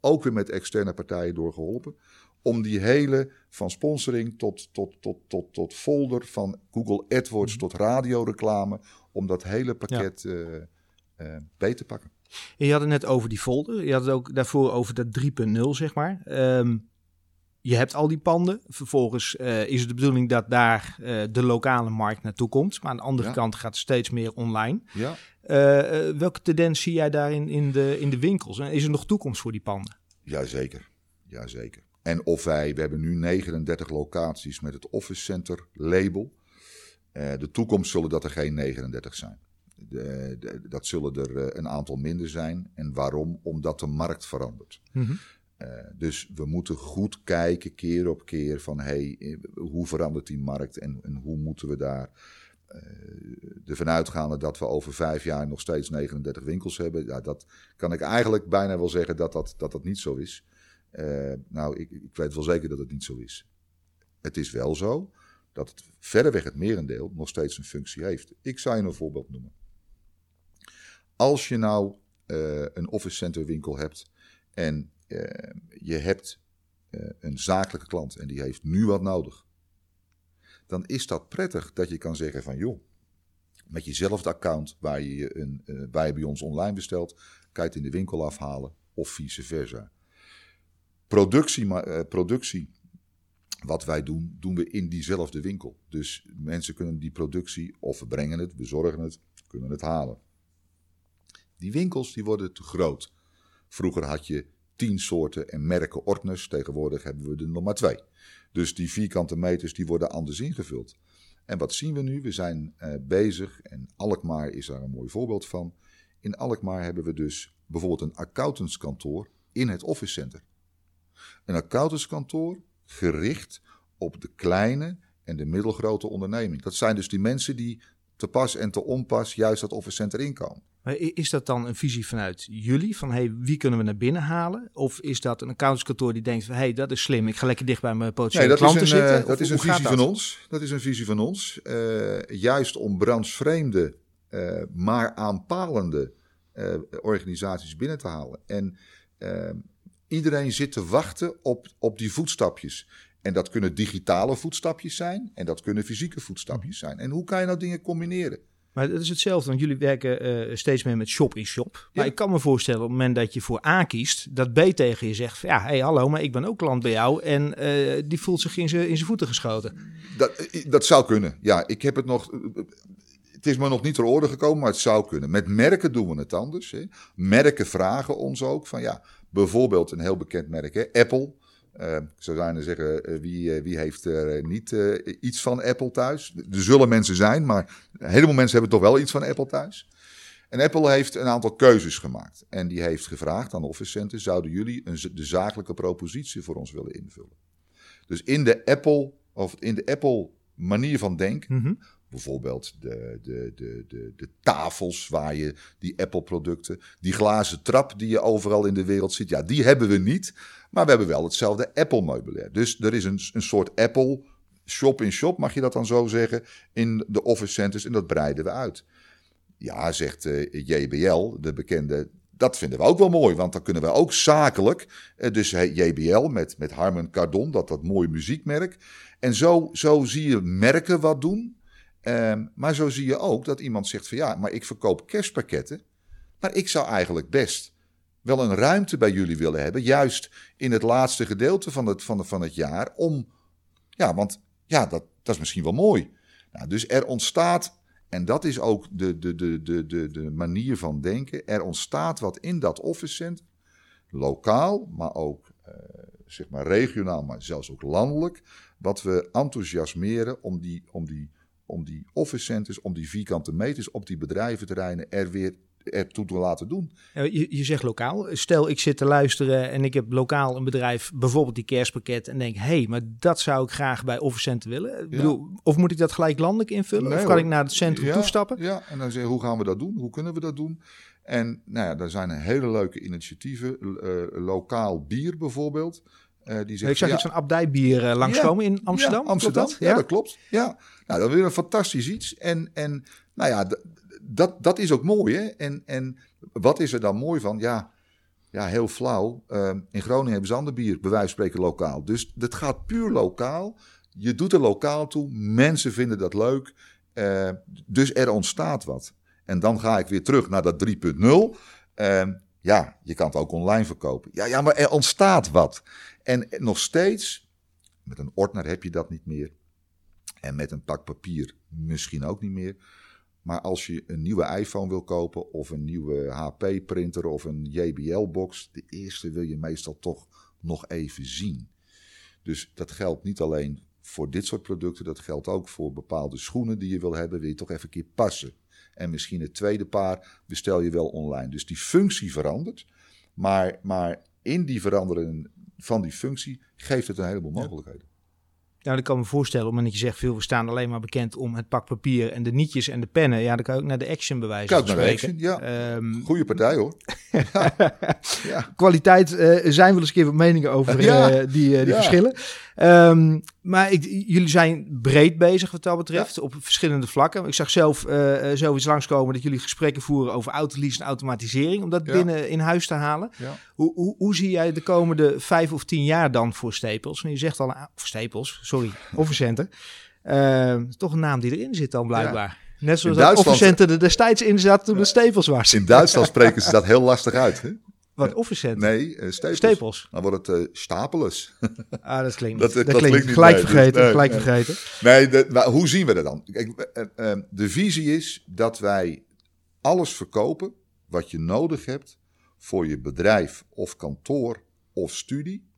ook weer met externe partijen door geholpen. Om die hele, van sponsoring tot, tot, tot, tot, tot folder, van Google AdWords Mhm. tot radioreclame. Om dat hele pakket eh, beter te pakken. En je had het net over die folder. Je had het ook daarvoor over dat 3.0, zeg maar. Ehm, je hebt al die panden. Vervolgens eh, is het de bedoeling dat daar eh, de lokale markt naartoe komt. Maar aan de andere Ja. kant gaat het steeds meer online. Ja. Eh, welke tendens zie jij daarin in de, in de winkels? En is er nog toekomst voor die panden? Jazeker, jazeker. En of wij, we hebben nu 39 locaties met het Office Center label. De toekomst zullen dat er geen 39 zijn. De, de- dat zullen er eh, een aantal minder zijn. En waarom? Omdat de markt verandert. Eh, dus we moeten goed kijken, keer op keer, van hey, eh, hoe verandert die markt en, en hoe moeten we daar eh, ervan uitgaande dat we over vijf jaar nog steeds 39 winkels hebben. Ja, dat kan ik eigenlijk bijna wel zeggen dat dat, dat, dat niet zo is. Eh, nou, ik, ik weet wel zeker dat het niet zo is. Het is wel zo dat het verreweg het merendeel nog steeds een functie heeft. Ik zou je een voorbeeld noemen. Als je nou eh, een office center winkel hebt en eh, je hebt eh, een zakelijke klant en die heeft nu wat nodig, dan is dat prettig dat je kan zeggen van joh, met jezelfde account waar je, een, je bij ons online bestelt, kan je het in de winkel afhalen of vice versa. Productie, productie wat wij doen, doen we in diezelfde winkel. Dus mensen kunnen die productie, of we brengen het, we zorgen het, kunnen het halen. Die winkels die worden te groot. Vroeger had je tien soorten en merken ordners. Tegenwoordig hebben we er nog maar twee. Dus die vierkante meters die worden anders ingevuld. En wat zien we nu? We zijn eh, bezig, en Alkmaar is daar een mooi voorbeeld van. In Alkmaar hebben we dus bijvoorbeeld een accountantskantoor in het office center. Een accountantskantoor gericht op de kleine en de middelgrote onderneming. Dat zijn dus die mensen die te pas en te onpas juist dat office center inkomen. Maar is dat dan een visie vanuit jullie? Van hey, wie kunnen we naar binnen halen? Of is dat een accountantskantoor die denkt van hey, dat is slim, ik ga lekker dicht bij mijn potentiële nee, dat klanten is een, zitten? dat is een visie van ons. Dat is een visie van ons. Uh, juist om branchevreemde, uh, maar aanpalende organisaties binnen te halen. En iedereen zit te wachten op, op die voetstapjes. En dat kunnen digitale voetstapjes zijn en dat kunnen fysieke voetstapjes zijn. En hoe kan je nou dingen combineren? Maar het is hetzelfde, want jullie werken uh, steeds meer met shop-in-shop. Maar ja. ik kan me voorstellen, op het moment dat je voor A kiest, dat B tegen je zegt: van, Ja, hey, hallo, maar ik ben ook klant bij jou. En uh, die voelt zich in zijn voeten geschoten. Dat, dat zou kunnen. Ja, ik heb het nog. Het is me nog niet ter orde gekomen, maar het zou kunnen. Met merken doen we het anders. Hè. Merken vragen ons ook van ja, bijvoorbeeld een heel bekend merk, hè, Apple. Uh, ik zou zeggen, uh, wie, uh, wie heeft er niet iets van Apple thuis? Er zullen mensen zijn, maar een heleboel mensen hebben toch wel iets van Apple thuis. En Apple heeft een aantal keuzes gemaakt. En die heeft gevraagd aan Office Center, zouden jullie een, de zakelijke propositie voor ons willen invullen? Dus in de Apple, of in de Apple manier van denken, mm-hmm. Bijvoorbeeld de, de, de, de, de tafels waar je die Apple producten, die glazen trap die je overal in de wereld ziet, ja, die hebben we niet. Maar we hebben wel hetzelfde Apple-meubilair. Dus er is een, een soort Apple shop-in-shop, mag je dat dan zo zeggen, in de office centers. En dat breiden we uit. Ja, zegt uh, JBL, de bekende. Dat vinden we ook wel mooi, want dan kunnen we ook zakelijk. Uh, dus JBL met, met Harman Kardon, dat dat mooie muziekmerk. En zo, zo zie je merken wat doen. Um, maar zo zie je ook dat iemand zegt van ja, maar ik verkoop kerstpakketten. Maar ik zou eigenlijk best wel een ruimte bij jullie willen hebben. Juist in het laatste gedeelte van het, van, de, van het jaar. Om, ja, want ja, dat, dat is misschien wel mooi. Nou, dus er ontstaat, en dat is ook de, de, de, de, de, de manier van denken. Er ontstaat wat in dat office. Lokaal, maar ook uh, zeg maar regionaal, maar zelfs ook landelijk. Wat we enthousiasmeren om die, om die, om die office centers, om die vierkante meters op die bedrijventerreinen er weer ertoe te laten doen. Je, je zegt lokaal. Stel, ik zit te luisteren en ik heb lokaal een bedrijf, bijvoorbeeld die kerstpakket, en denk, hé, hey, maar dat zou ik graag bij Office Center willen. Ik bedoel, of moet ik dat gelijk landelijk invullen? Nee, of kan hoor. ik naar het centrum ja, toestappen? Ja, en dan zeggen, hoe gaan we dat doen? Hoe kunnen we dat doen? En nou ja, daar zijn hele leuke initiatieven. Uh, lokaal bier bijvoorbeeld. Uh, die zegt, ik zag ja, iets van abdijbier uh, langskomen ja, in Amsterdam. Ja, Amsterdam, dat? Ja? dat klopt. Ja, nou, dat is weer een fantastisch iets. En, en nou ja, dat, dat is ook mooi. Hè? En, en wat is er dan mooi van? Ja, ja heel flauw. Uh, in Groningen hebben ze ander bier, bij wijze van spreken lokaal. Dus dat gaat puur lokaal. Je doet er lokaal toe. Mensen vinden dat leuk. Uh, dus er ontstaat wat. En dan ga ik weer terug naar dat 3.0. Uh, ja, je kan het ook online verkopen. Ja, ja, maar er ontstaat wat. En nog steeds, met een ordner heb je dat niet meer. En met een pak papier misschien ook niet meer. Maar als je een nieuwe iPhone wil kopen of een nieuwe HP-printer of een JBL-box, de eerste wil je meestal toch nog even zien. Dus dat geldt niet alleen voor dit soort producten, dat geldt ook voor bepaalde schoenen die je wil hebben, wil je toch even een keer passen. En misschien het tweede paar bestel je wel online. Dus die functie verandert, maar, maar in die veranderen van die functie geeft het een heleboel mogelijkheden. Nou, ik kan me voorstellen, omdat je zegt, veel we staan alleen maar bekend om het pak papier en de nietjes en de pennen. Ja, dan kan je ook naar de Action bewijzen. Kijk naar de Action, ja. Um, Goeie partij hoor. ja. ja. Kwaliteit uh, zijn wel eens een keer wat meningen over ja. uh, die, uh, die verschillen. Um, maar ik, jullie zijn breed bezig wat dat betreft, op verschillende vlakken. Ik zag zelf zoiets langskomen dat jullie gesprekken voeren over autolease en automatisering, om dat binnen in huis te halen. Hoe, hoe, hoe, zie jij de komende vijf of tien jaar dan voor Stapels? Want je zegt al, voor Stapels, sorry, Officenter. Uh, toch een naam die erin zit dan blijkbaar. Ja. Net zoals dat Officenter er destijds in zat toen de Stapels was. In Duitsland spreken ze dat heel lastig uit. Hè? Wat, Officenter? Nee, uh, Stapels. Stapels. Dan wordt het uh, Stapelus. ah, dat klinkt dat, dat, dat klinkt, klinkt gelijk nee, vergeten. Nee, gelijk nee. vergeten. Nee, de, maar hoe zien we dat dan? Kijk, de visie is dat wij alles verkopen wat je nodig hebt voor je bedrijf of kantoor of studie,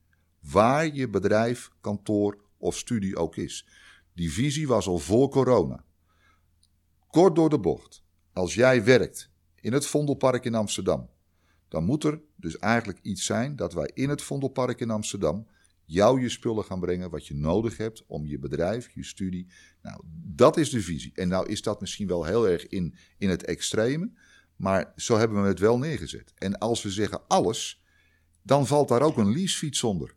waar je bedrijf, kantoor of studie ook is. Die visie was al voor corona. Kort door de bocht. Als jij werkt in het Vondelpark in Amsterdam, dan moet er dus eigenlijk iets zijn dat wij in het Vondelpark in Amsterdam jou je spullen gaan brengen wat je nodig hebt om je bedrijf, je studie. Nou, dat is de visie. En nou is dat misschien wel heel erg in, in het extreme, maar zo hebben we het wel neergezet. En als we zeggen alles, dan valt daar ook een leasefiets onder.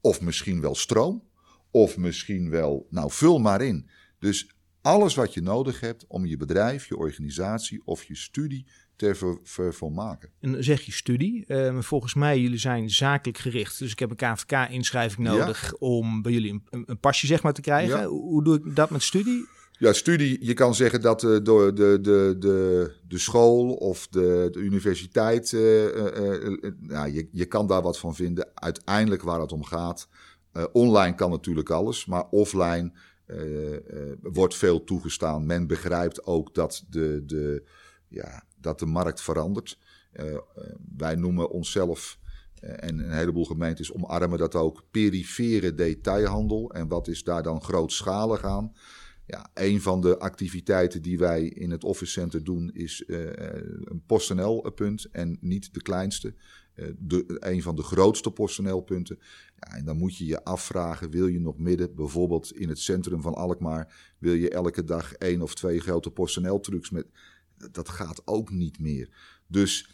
Of misschien wel stroom, of misschien wel, nou vul maar in. Dus alles wat je nodig hebt om je bedrijf, je organisatie of je studie te ver, vervolmaken. En dan zeg je studie. Uh, volgens mij, jullie zijn zakelijk gericht. Dus ik heb een KVK-inschrijving nodig om bij jullie een, een, pasje zeg maar, te krijgen. Hoe doe ik dat met studie? Ja, studie, je kan zeggen dat uh, door de, de, de, de school of de, de universiteit, uh, ja, je, je kan daar wat van vinden. Uiteindelijk waar het om gaat, online kan natuurlijk alles, maar offline wordt veel toegestaan. Men begrijpt ook dat de, de, ja, dat de markt verandert. Wij noemen onszelf en een heleboel gemeentes omarmen dat ook perifere detailhandel. En wat is daar dan grootschalig aan? Ja, een van de activiteiten die wij in het Office Center doen is een PostNL-punt en niet de kleinste. De, een van de grootste PostNL-punten. Ja, en dan moet je je afvragen, wil je nog midden, bijvoorbeeld in het centrum van Alkmaar, wil je elke dag één of twee grote PostNL-trucks met dat gaat ook niet meer. Dus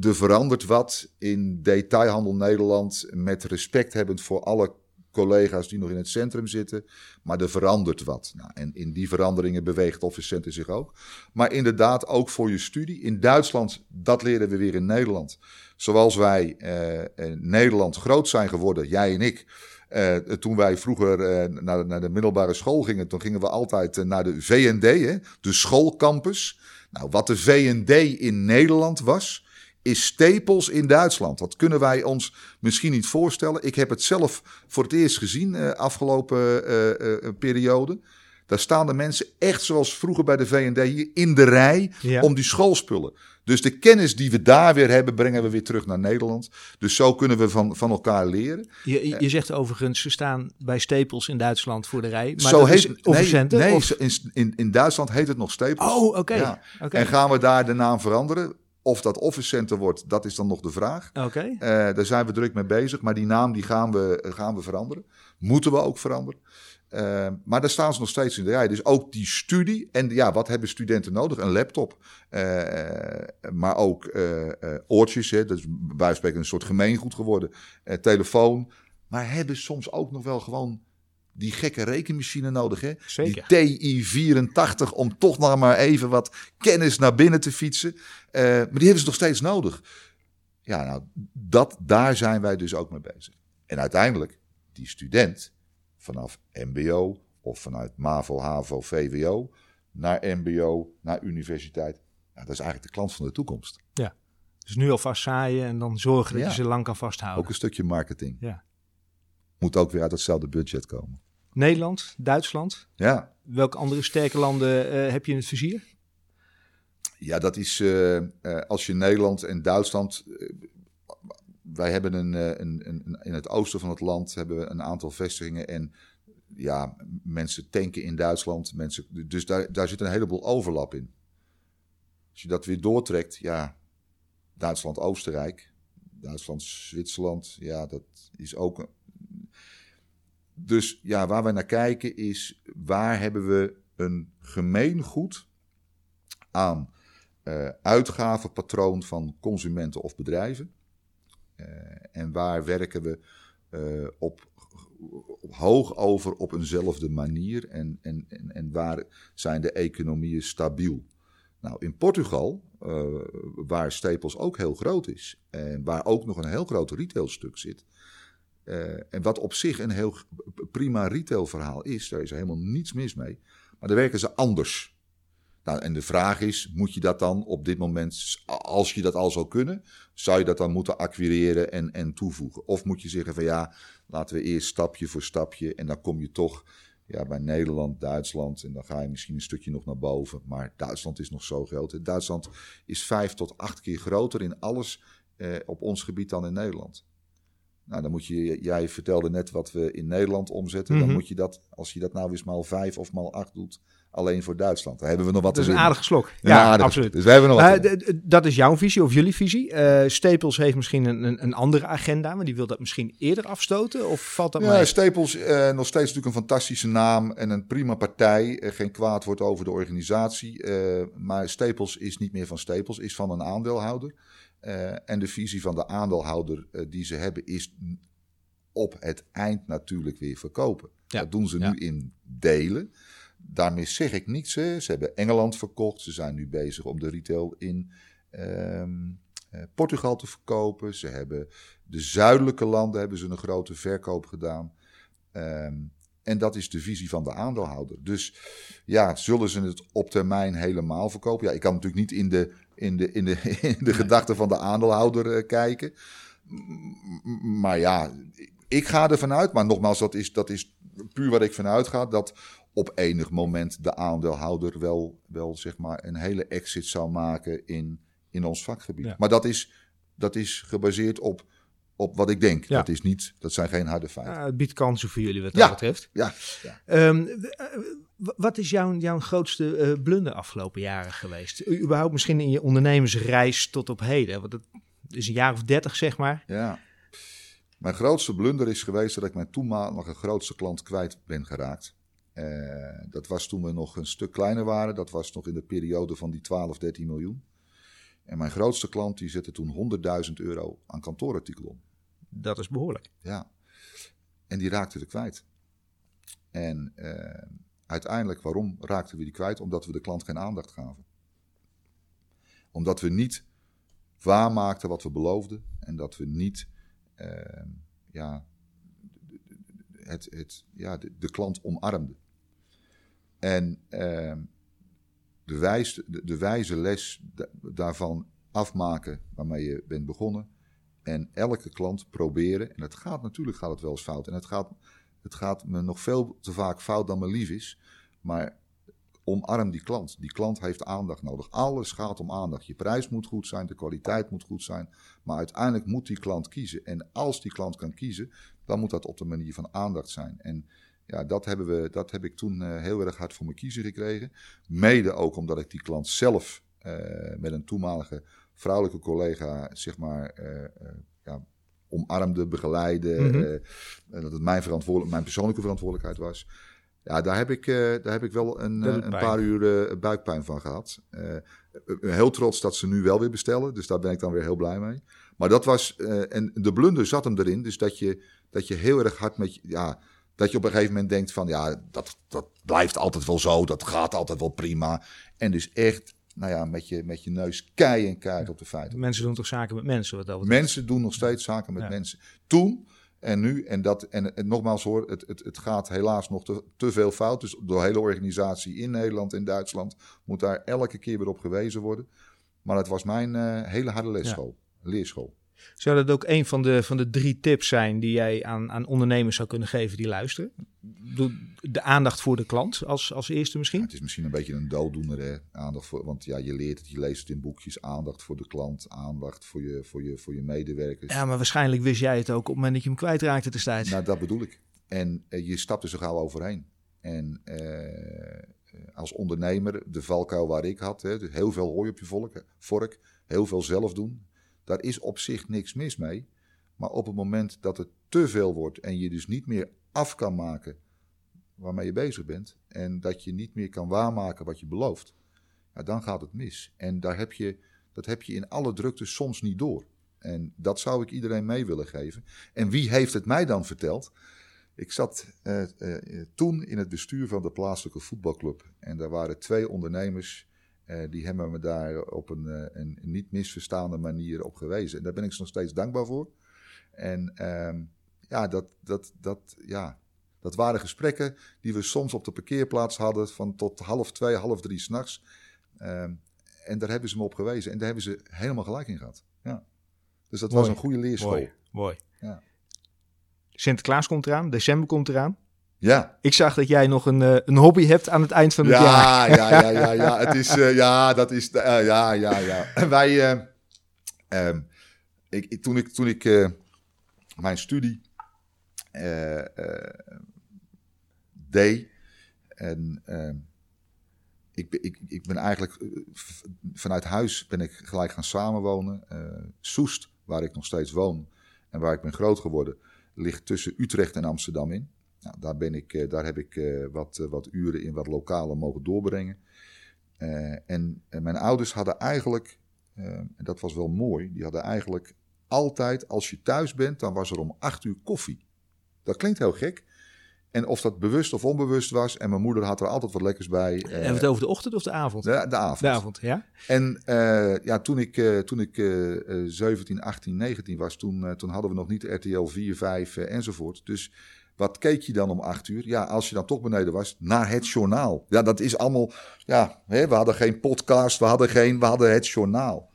er verandert wat in detailhandel Nederland met respect hebbend voor alle collega's die nog in het centrum zitten. Maar er verandert wat. Nou, en in die veranderingen beweegt Office Center zich ook. Maar inderdaad ook voor je studie. In Duitsland, dat leren we weer in Nederland. Zoals wij eh, in Nederland groot zijn geworden, jij en ik. Uh, toen wij vroeger uh, naar, naar, de middelbare school gingen, toen gingen we altijd naar de VND, hè, de schoolcampus. Nou, wat de VND in Nederland was, is Stapels in Duitsland. Dat kunnen wij ons misschien niet voorstellen. Ik heb het zelf voor het eerst gezien uh, afgelopen uh, uh, periode. Daar staan de mensen echt zoals vroeger bij de VND hier in de rij ja. om die schoolspullen. Dus de kennis die we daar weer hebben, brengen we weer terug naar Nederland. Dus zo kunnen we van, van elkaar leren. Je, je zegt overigens, ze staan bij Stapels in Duitsland voor de rij. Maar zo heet, nee, nee of? in, in, in Duitsland heet het nog Stapels. Oh, oké. Okay. Ja. Okay. En gaan we daar de naam veranderen? Of dat office center wordt, dat is dan nog de vraag. Oké. Okay. Uh, daar zijn we druk mee bezig. Maar die naam die gaan, we, gaan we veranderen. Moeten we ook veranderen. Uh, maar daar staan ze nog steeds in de rij. Dus ook die studie. En ja, wat hebben studenten nodig? Een laptop. Uh, maar ook uh, oortjes. Hè, dat is bij spreken een soort gemeengoed geworden. telefoon. Maar hebben soms ook nog wel gewoon die gekke rekenmachine nodig. Hè? Zeker. Die TI-84 om toch nog maar even wat kennis naar binnen te fietsen. maar die hebben ze nog steeds nodig. Ja, nou, dat, daar zijn wij dus ook mee bezig. En uiteindelijk, die student vanaf MBO of vanuit MAVO, HAVO, VWO naar MBO, naar universiteit. Ja, dat is eigenlijk de klant van de toekomst. Ja, dus nu alvast zaaien en dan zorgen dat ja. je ze lang kan vasthouden. Ook een stukje marketing. Ja. Moet ook weer uit hetzelfde budget komen. Nederland, Duitsland. Ja. Welke andere sterke landen uh, heb je in het vizier? Ja, dat is uh, uh, als je Nederland en Duitsland wij hebben een, een, een, in het oosten van het land hebben we een aantal vestigingen. En ja, mensen tanken in Duitsland. Mensen, dus daar, daar zit een heleboel overlap in. Als je dat weer doortrekt, ja, Duitsland, Oostenrijk, Duitsland, Zwitserland, ja, dat is ook. Dus ja, waar wij naar kijken is waar hebben we een gemeengoed aan uh, uitgavenpatroon van consumenten of bedrijven. Uh, en waar werken we uh, op, op, hoog over op eenzelfde manier en, en, en, en waar zijn de economieën stabiel? Nou, in Portugal, waar Staples ook heel groot is en waar ook nog een heel groot retailstuk zit, en wat op zich een heel prima retailverhaal is, daar is er helemaal niets mis mee, maar daar werken ze anders. Nou, en de vraag is, moet je dat dan op dit moment, als je dat al zou kunnen, zou je dat dan moeten acquireren en, en toevoegen? Of moet je zeggen van ja, laten we eerst stapje voor stapje en dan kom je toch ja, bij Nederland, Duitsland en dan ga je misschien een stukje nog naar boven. Maar Duitsland is nog zo groot. Duitsland is vijf tot acht keer groter in alles eh, op ons gebied dan in Nederland. Nou, dan moet je, jij vertelde net wat we in Nederland omzetten. Dan Mhm. moet je dat, als je dat nou eens maal vijf of maal acht doet, alleen voor Duitsland. Daar hebben we nog wat Dat is een aardige slok. Een Ja, aardige. absoluut. Dus we hebben nog wat Maar d- dat is jouw visie of jullie visie. Eh, Stapels heeft misschien een, een, andere agenda, maar die wil dat misschien eerder afstoten. Of valt dat Ja, mee? Stapels, eh, nog steeds natuurlijk een fantastische naam en een prima partij. Eh, geen kwaad wordt over de organisatie. Eh, maar Stapels is niet meer van Stapels, is van een aandeelhouder. Eh, en de visie van de aandeelhouder eh, die ze hebben is op het eind natuurlijk weer verkopen. Ja, Dat doen ze ja. nu in delen. Daarmee zeg ik niets. Hè. Ze hebben Engeland verkocht. Ze zijn nu bezig om de retail in ehm, eh, Portugal te verkopen. Ze hebben de zuidelijke landen hebben ze een grote verkoop gedaan. Ehm, en dat is de visie van de aandeelhouder. Dus ja, zullen ze het op termijn helemaal verkopen? Ja, ik kan natuurlijk niet in de, in de, in de, in de gedachten van de aandeelhouder eh, kijken. Maar ja, ik ga ervan uit, maar nogmaals, dat is, dat is puur waar ik vanuit ga, dat op enig moment de aandeelhouder wel, wel zeg maar een hele exit zou maken in, in ons vakgebied. Ja. Maar dat is, dat is gebaseerd op, op wat ik denk. Ja. Dat, is niet, dat zijn geen harde feiten. Ja, het biedt kansen voor jullie wat Ja. dat betreft. Ja, ja. Ehm, eh, wat is jouw, jouw grootste eh, blunder afgelopen jaren geweest? U- überhaupt misschien in je ondernemersreis tot op heden? Want dat is een jaar of dertig, zeg maar. Ja. Mijn grootste blunder is geweest dat ik mijn toenmalige grootste klant kwijt ben geraakt. Eh, dat was toen we nog een stuk kleiner waren. Dat was nog in de periode van die 12, 13 miljoen. En mijn grootste klant die zette toen 100.000 euro aan kantoorartikel om. Dat is behoorlijk. Ja. En die raakten we kwijt. En eh, uiteindelijk, waarom raakten we die kwijt? Omdat we de klant geen aandacht gaven. Omdat we niet waarmaakten wat we beloofden. En dat we niet eh, ja, het, het, ja, de, klant omarmden. En eh, de, wijs, de, wijze les da- daarvan afmaken waarmee je bent begonnen. En elke klant proberen, en het gaat natuurlijk gaat het wel eens fout. En het gaat, het gaat me nog veel te vaak fout dan me lief is. Maar omarm die klant. Die klant heeft aandacht nodig. Alles gaat om aandacht. Je prijs moet goed zijn, de kwaliteit moet goed zijn. Maar uiteindelijk moet die klant kiezen. En als die klant kan kiezen, dan moet dat op de manier van aandacht zijn. En ja, dat, hebben we, dat heb ik toen eh, heel erg hard voor mijn kiezen gekregen. Mede ook omdat ik die klant zelf eh, met een toenmalige vrouwelijke collega, zeg maar, eh, eh, ja, omarmde, begeleide. Mhm. eh, dat het mijn, verantwoordelijk, mijn persoonlijke verantwoordelijkheid was. Ja, daar heb ik, daar heb ik wel een, een paar uur buikpijn van gehad. Eh, eh, heel trots dat ze nu wel weer bestellen. Dus daar ben ik dan weer heel blij mee. Maar dat was, en de blunder zat hem erin. Dus dat je, dat je heel erg hard met je, ja, dat je op een gegeven moment denkt van, ja, dat, dat blijft altijd wel zo. Dat gaat altijd wel prima. En dus echt, nou ja, met je, met je neus kei en keihard op de feiten. Mensen doen toch zaken met mensen? Wat dat betreft? Mensen doen nog steeds zaken met Ja. mensen. Toen en nu, en, dat, en, en nogmaals hoor, het, het, het gaat helaas nog te, te veel fout. Dus de hele organisatie in Nederland en Duitsland moet daar elke keer weer op gewezen worden. Maar het was mijn eh, hele harde leesschool, leerschool. Zou dat ook een van de, van de drie tips zijn die jij aan, aan ondernemers zou kunnen geven die luisteren? Doe De aandacht voor de klant als, als eerste Ja, misschien? het is misschien een beetje een dooddoener, hè? Aandacht voor, want ja, je leert het, je leest het in boekjes. Aandacht voor de klant, aandacht voor je, voor je, voor je medewerkers. Ja, maar waarschijnlijk wist jij het ook op het moment dat je hem kwijtraakte destijds. Nou, dat bedoel ik. En eh, je stapt er zo gauw overheen. En eh, als ondernemer, de valkuil waar ik had, hè, dus heel veel hooi op je volk, vork, heel veel zelf doen. Daar is op zich niks mis mee. Maar op het moment dat het te veel wordt en je dus niet meer af kan maken waarmee je bezig bent. En dat je niet meer kan waarmaken wat je belooft. Ja, dan gaat het mis. En daar heb je, dat heb je in alle drukte soms niet door. En dat zou ik iedereen mee willen geven. En wie heeft het mij dan verteld? Ik zat eh, eh, toen in het bestuur van de plaatselijke voetbalclub. En daar waren twee ondernemers. Eh, die hebben me daar op een, eh, een niet misverstaande manier op gewezen. En daar ben ik ze nog steeds dankbaar voor. En ehm, ja, dat, dat, dat, ja, dat waren gesprekken die we soms op de parkeerplaats hadden. van tot half twee, half drie s'nachts. Ehm en daar hebben ze me op gewezen. En daar hebben ze helemaal gelijk in gehad. Ja. Dus dat was een goede leerschool. Mooi, mooi. Ja. Sinterklaas komt eraan, december komt eraan. Ja. Ik zag dat jij nog een, eh, een hobby hebt aan het eind van het jaar. Ja, ja, ja, ja, ja. Het is, eh, ja, dat is, eh, ja, ja, ja. Wij, eh, ehm, ik, ik- toen ik, toen ik mijn studie deed en ik, ben- ik, ik ben eigenlijk vanuit huis ben ik gelijk gaan samenwonen. Soest, waar ik nog steeds woon en waar ik ben groot geworden, ligt tussen Utrecht en Amsterdam in. Nou, daar, ben ik, eh, daar heb ik eh, wat, eh, wat uren in wat lokalen mogen doorbrengen. En, en mijn ouders hadden eigenlijk, en dat was wel mooi, die hadden eigenlijk altijd, als je thuis bent, dan was er om acht uur koffie. Dat klinkt heel gek. En of dat bewust of onbewust was, en mijn moeder had er altijd wat lekkers bij. we het over de ochtend of de avond? de, de avond. De avond, ja. En ja, toen ik, toen ik eh, eh, 17, 18, 19 was, toen, toen hadden we nog niet RTL 4, 5 eh, enzovoort. Dus wat keek je dan om 8 uur? Ja, als je dan toch beneden was, naar het journaal. Ja, dat is allemaal, ja, hè, we hadden geen podcast, we hadden, geen, we hadden het journaal.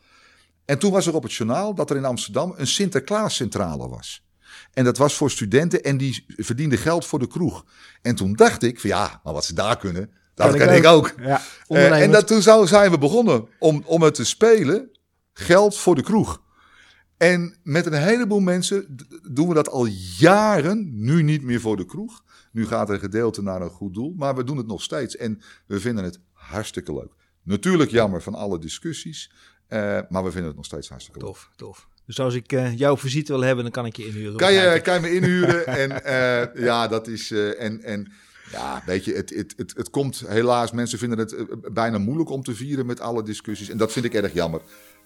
En toen was er op het journaal dat er in Amsterdam een Sinterklaascentrale was. En dat was voor studenten en die verdienden geld voor de kroeg. En toen dacht ik, van ja, maar wat ze daar kunnen, dat Kan ik ook. Ja, Eh, en dat, toen zijn we begonnen om, om het te spelen. Geld voor de kroeg. En met een heleboel mensen doen we dat al jaren. Nu niet meer voor de kroeg. Nu gaat er een gedeelte naar een goed doel. Maar we doen het nog steeds. En we vinden het hartstikke leuk. Natuurlijk jammer van alle discussies. eh, maar we vinden het nog steeds hartstikke leuk. Tof, tof. Dus als ik eh, jouw visite wil hebben, dan kan ik je inhuren. Kan je, kan je me inhuren? en eh, ja, dat is. en, en ja, weet je, het, het, het, het komt helaas. Mensen vinden het bijna moeilijk om te vieren met alle discussies. En dat vind ik erg jammer.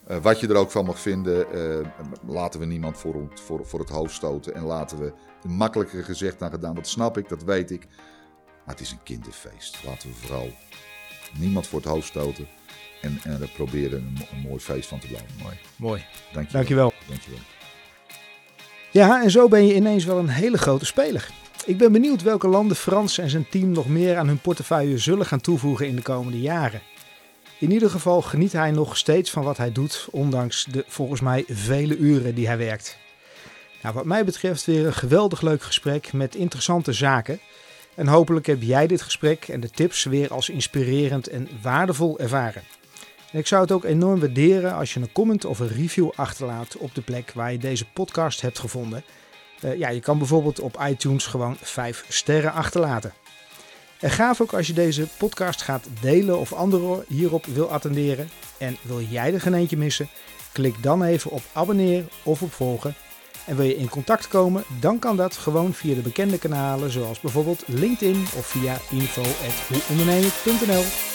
Eh, wat je er ook van mag vinden, eh, laten we niemand voor, ont- voor, voor het hoofd stoten. En laten we makkelijker gezegd dan gedaan. Dat snap ik, dat weet ik. Maar het is een kinderfeest. Laten we vooral niemand voor het hoofd stoten. En, en er proberen een, mo- een mooi feest van te blijven. Mooi. Mooi. Dankjewel. Dankjewel. Dankjewel. Ja, en zo ben je ineens wel een hele grote speler. Ik ben benieuwd welke landen Frans en zijn team nog meer aan hun portefeuille zullen gaan toevoegen in de komende jaren. In ieder geval geniet hij nog steeds van wat hij doet, ondanks de volgens mij vele uren die hij werkt. Nou, wat mij betreft weer een geweldig leuk gesprek met interessante zaken. En hopelijk heb jij dit gesprek en de tips weer als inspirerend en waardevol ervaren. En ik zou het ook enorm waarderen als je een comment of een review achterlaat op de plek waar je deze podcast hebt gevonden. Eh, ja, je kan bijvoorbeeld op iTunes gewoon 5 sterren achterlaten. En gaaf ook als je deze podcast gaat delen of anderen hierop wil attenderen. En wil jij er geen eentje missen? Klik dan even op abonneer of op volgen. En wil je in contact komen, dan kan dat gewoon via de bekende kanalen zoals bijvoorbeeld LinkedIn of via info.hoeonderneming.nl.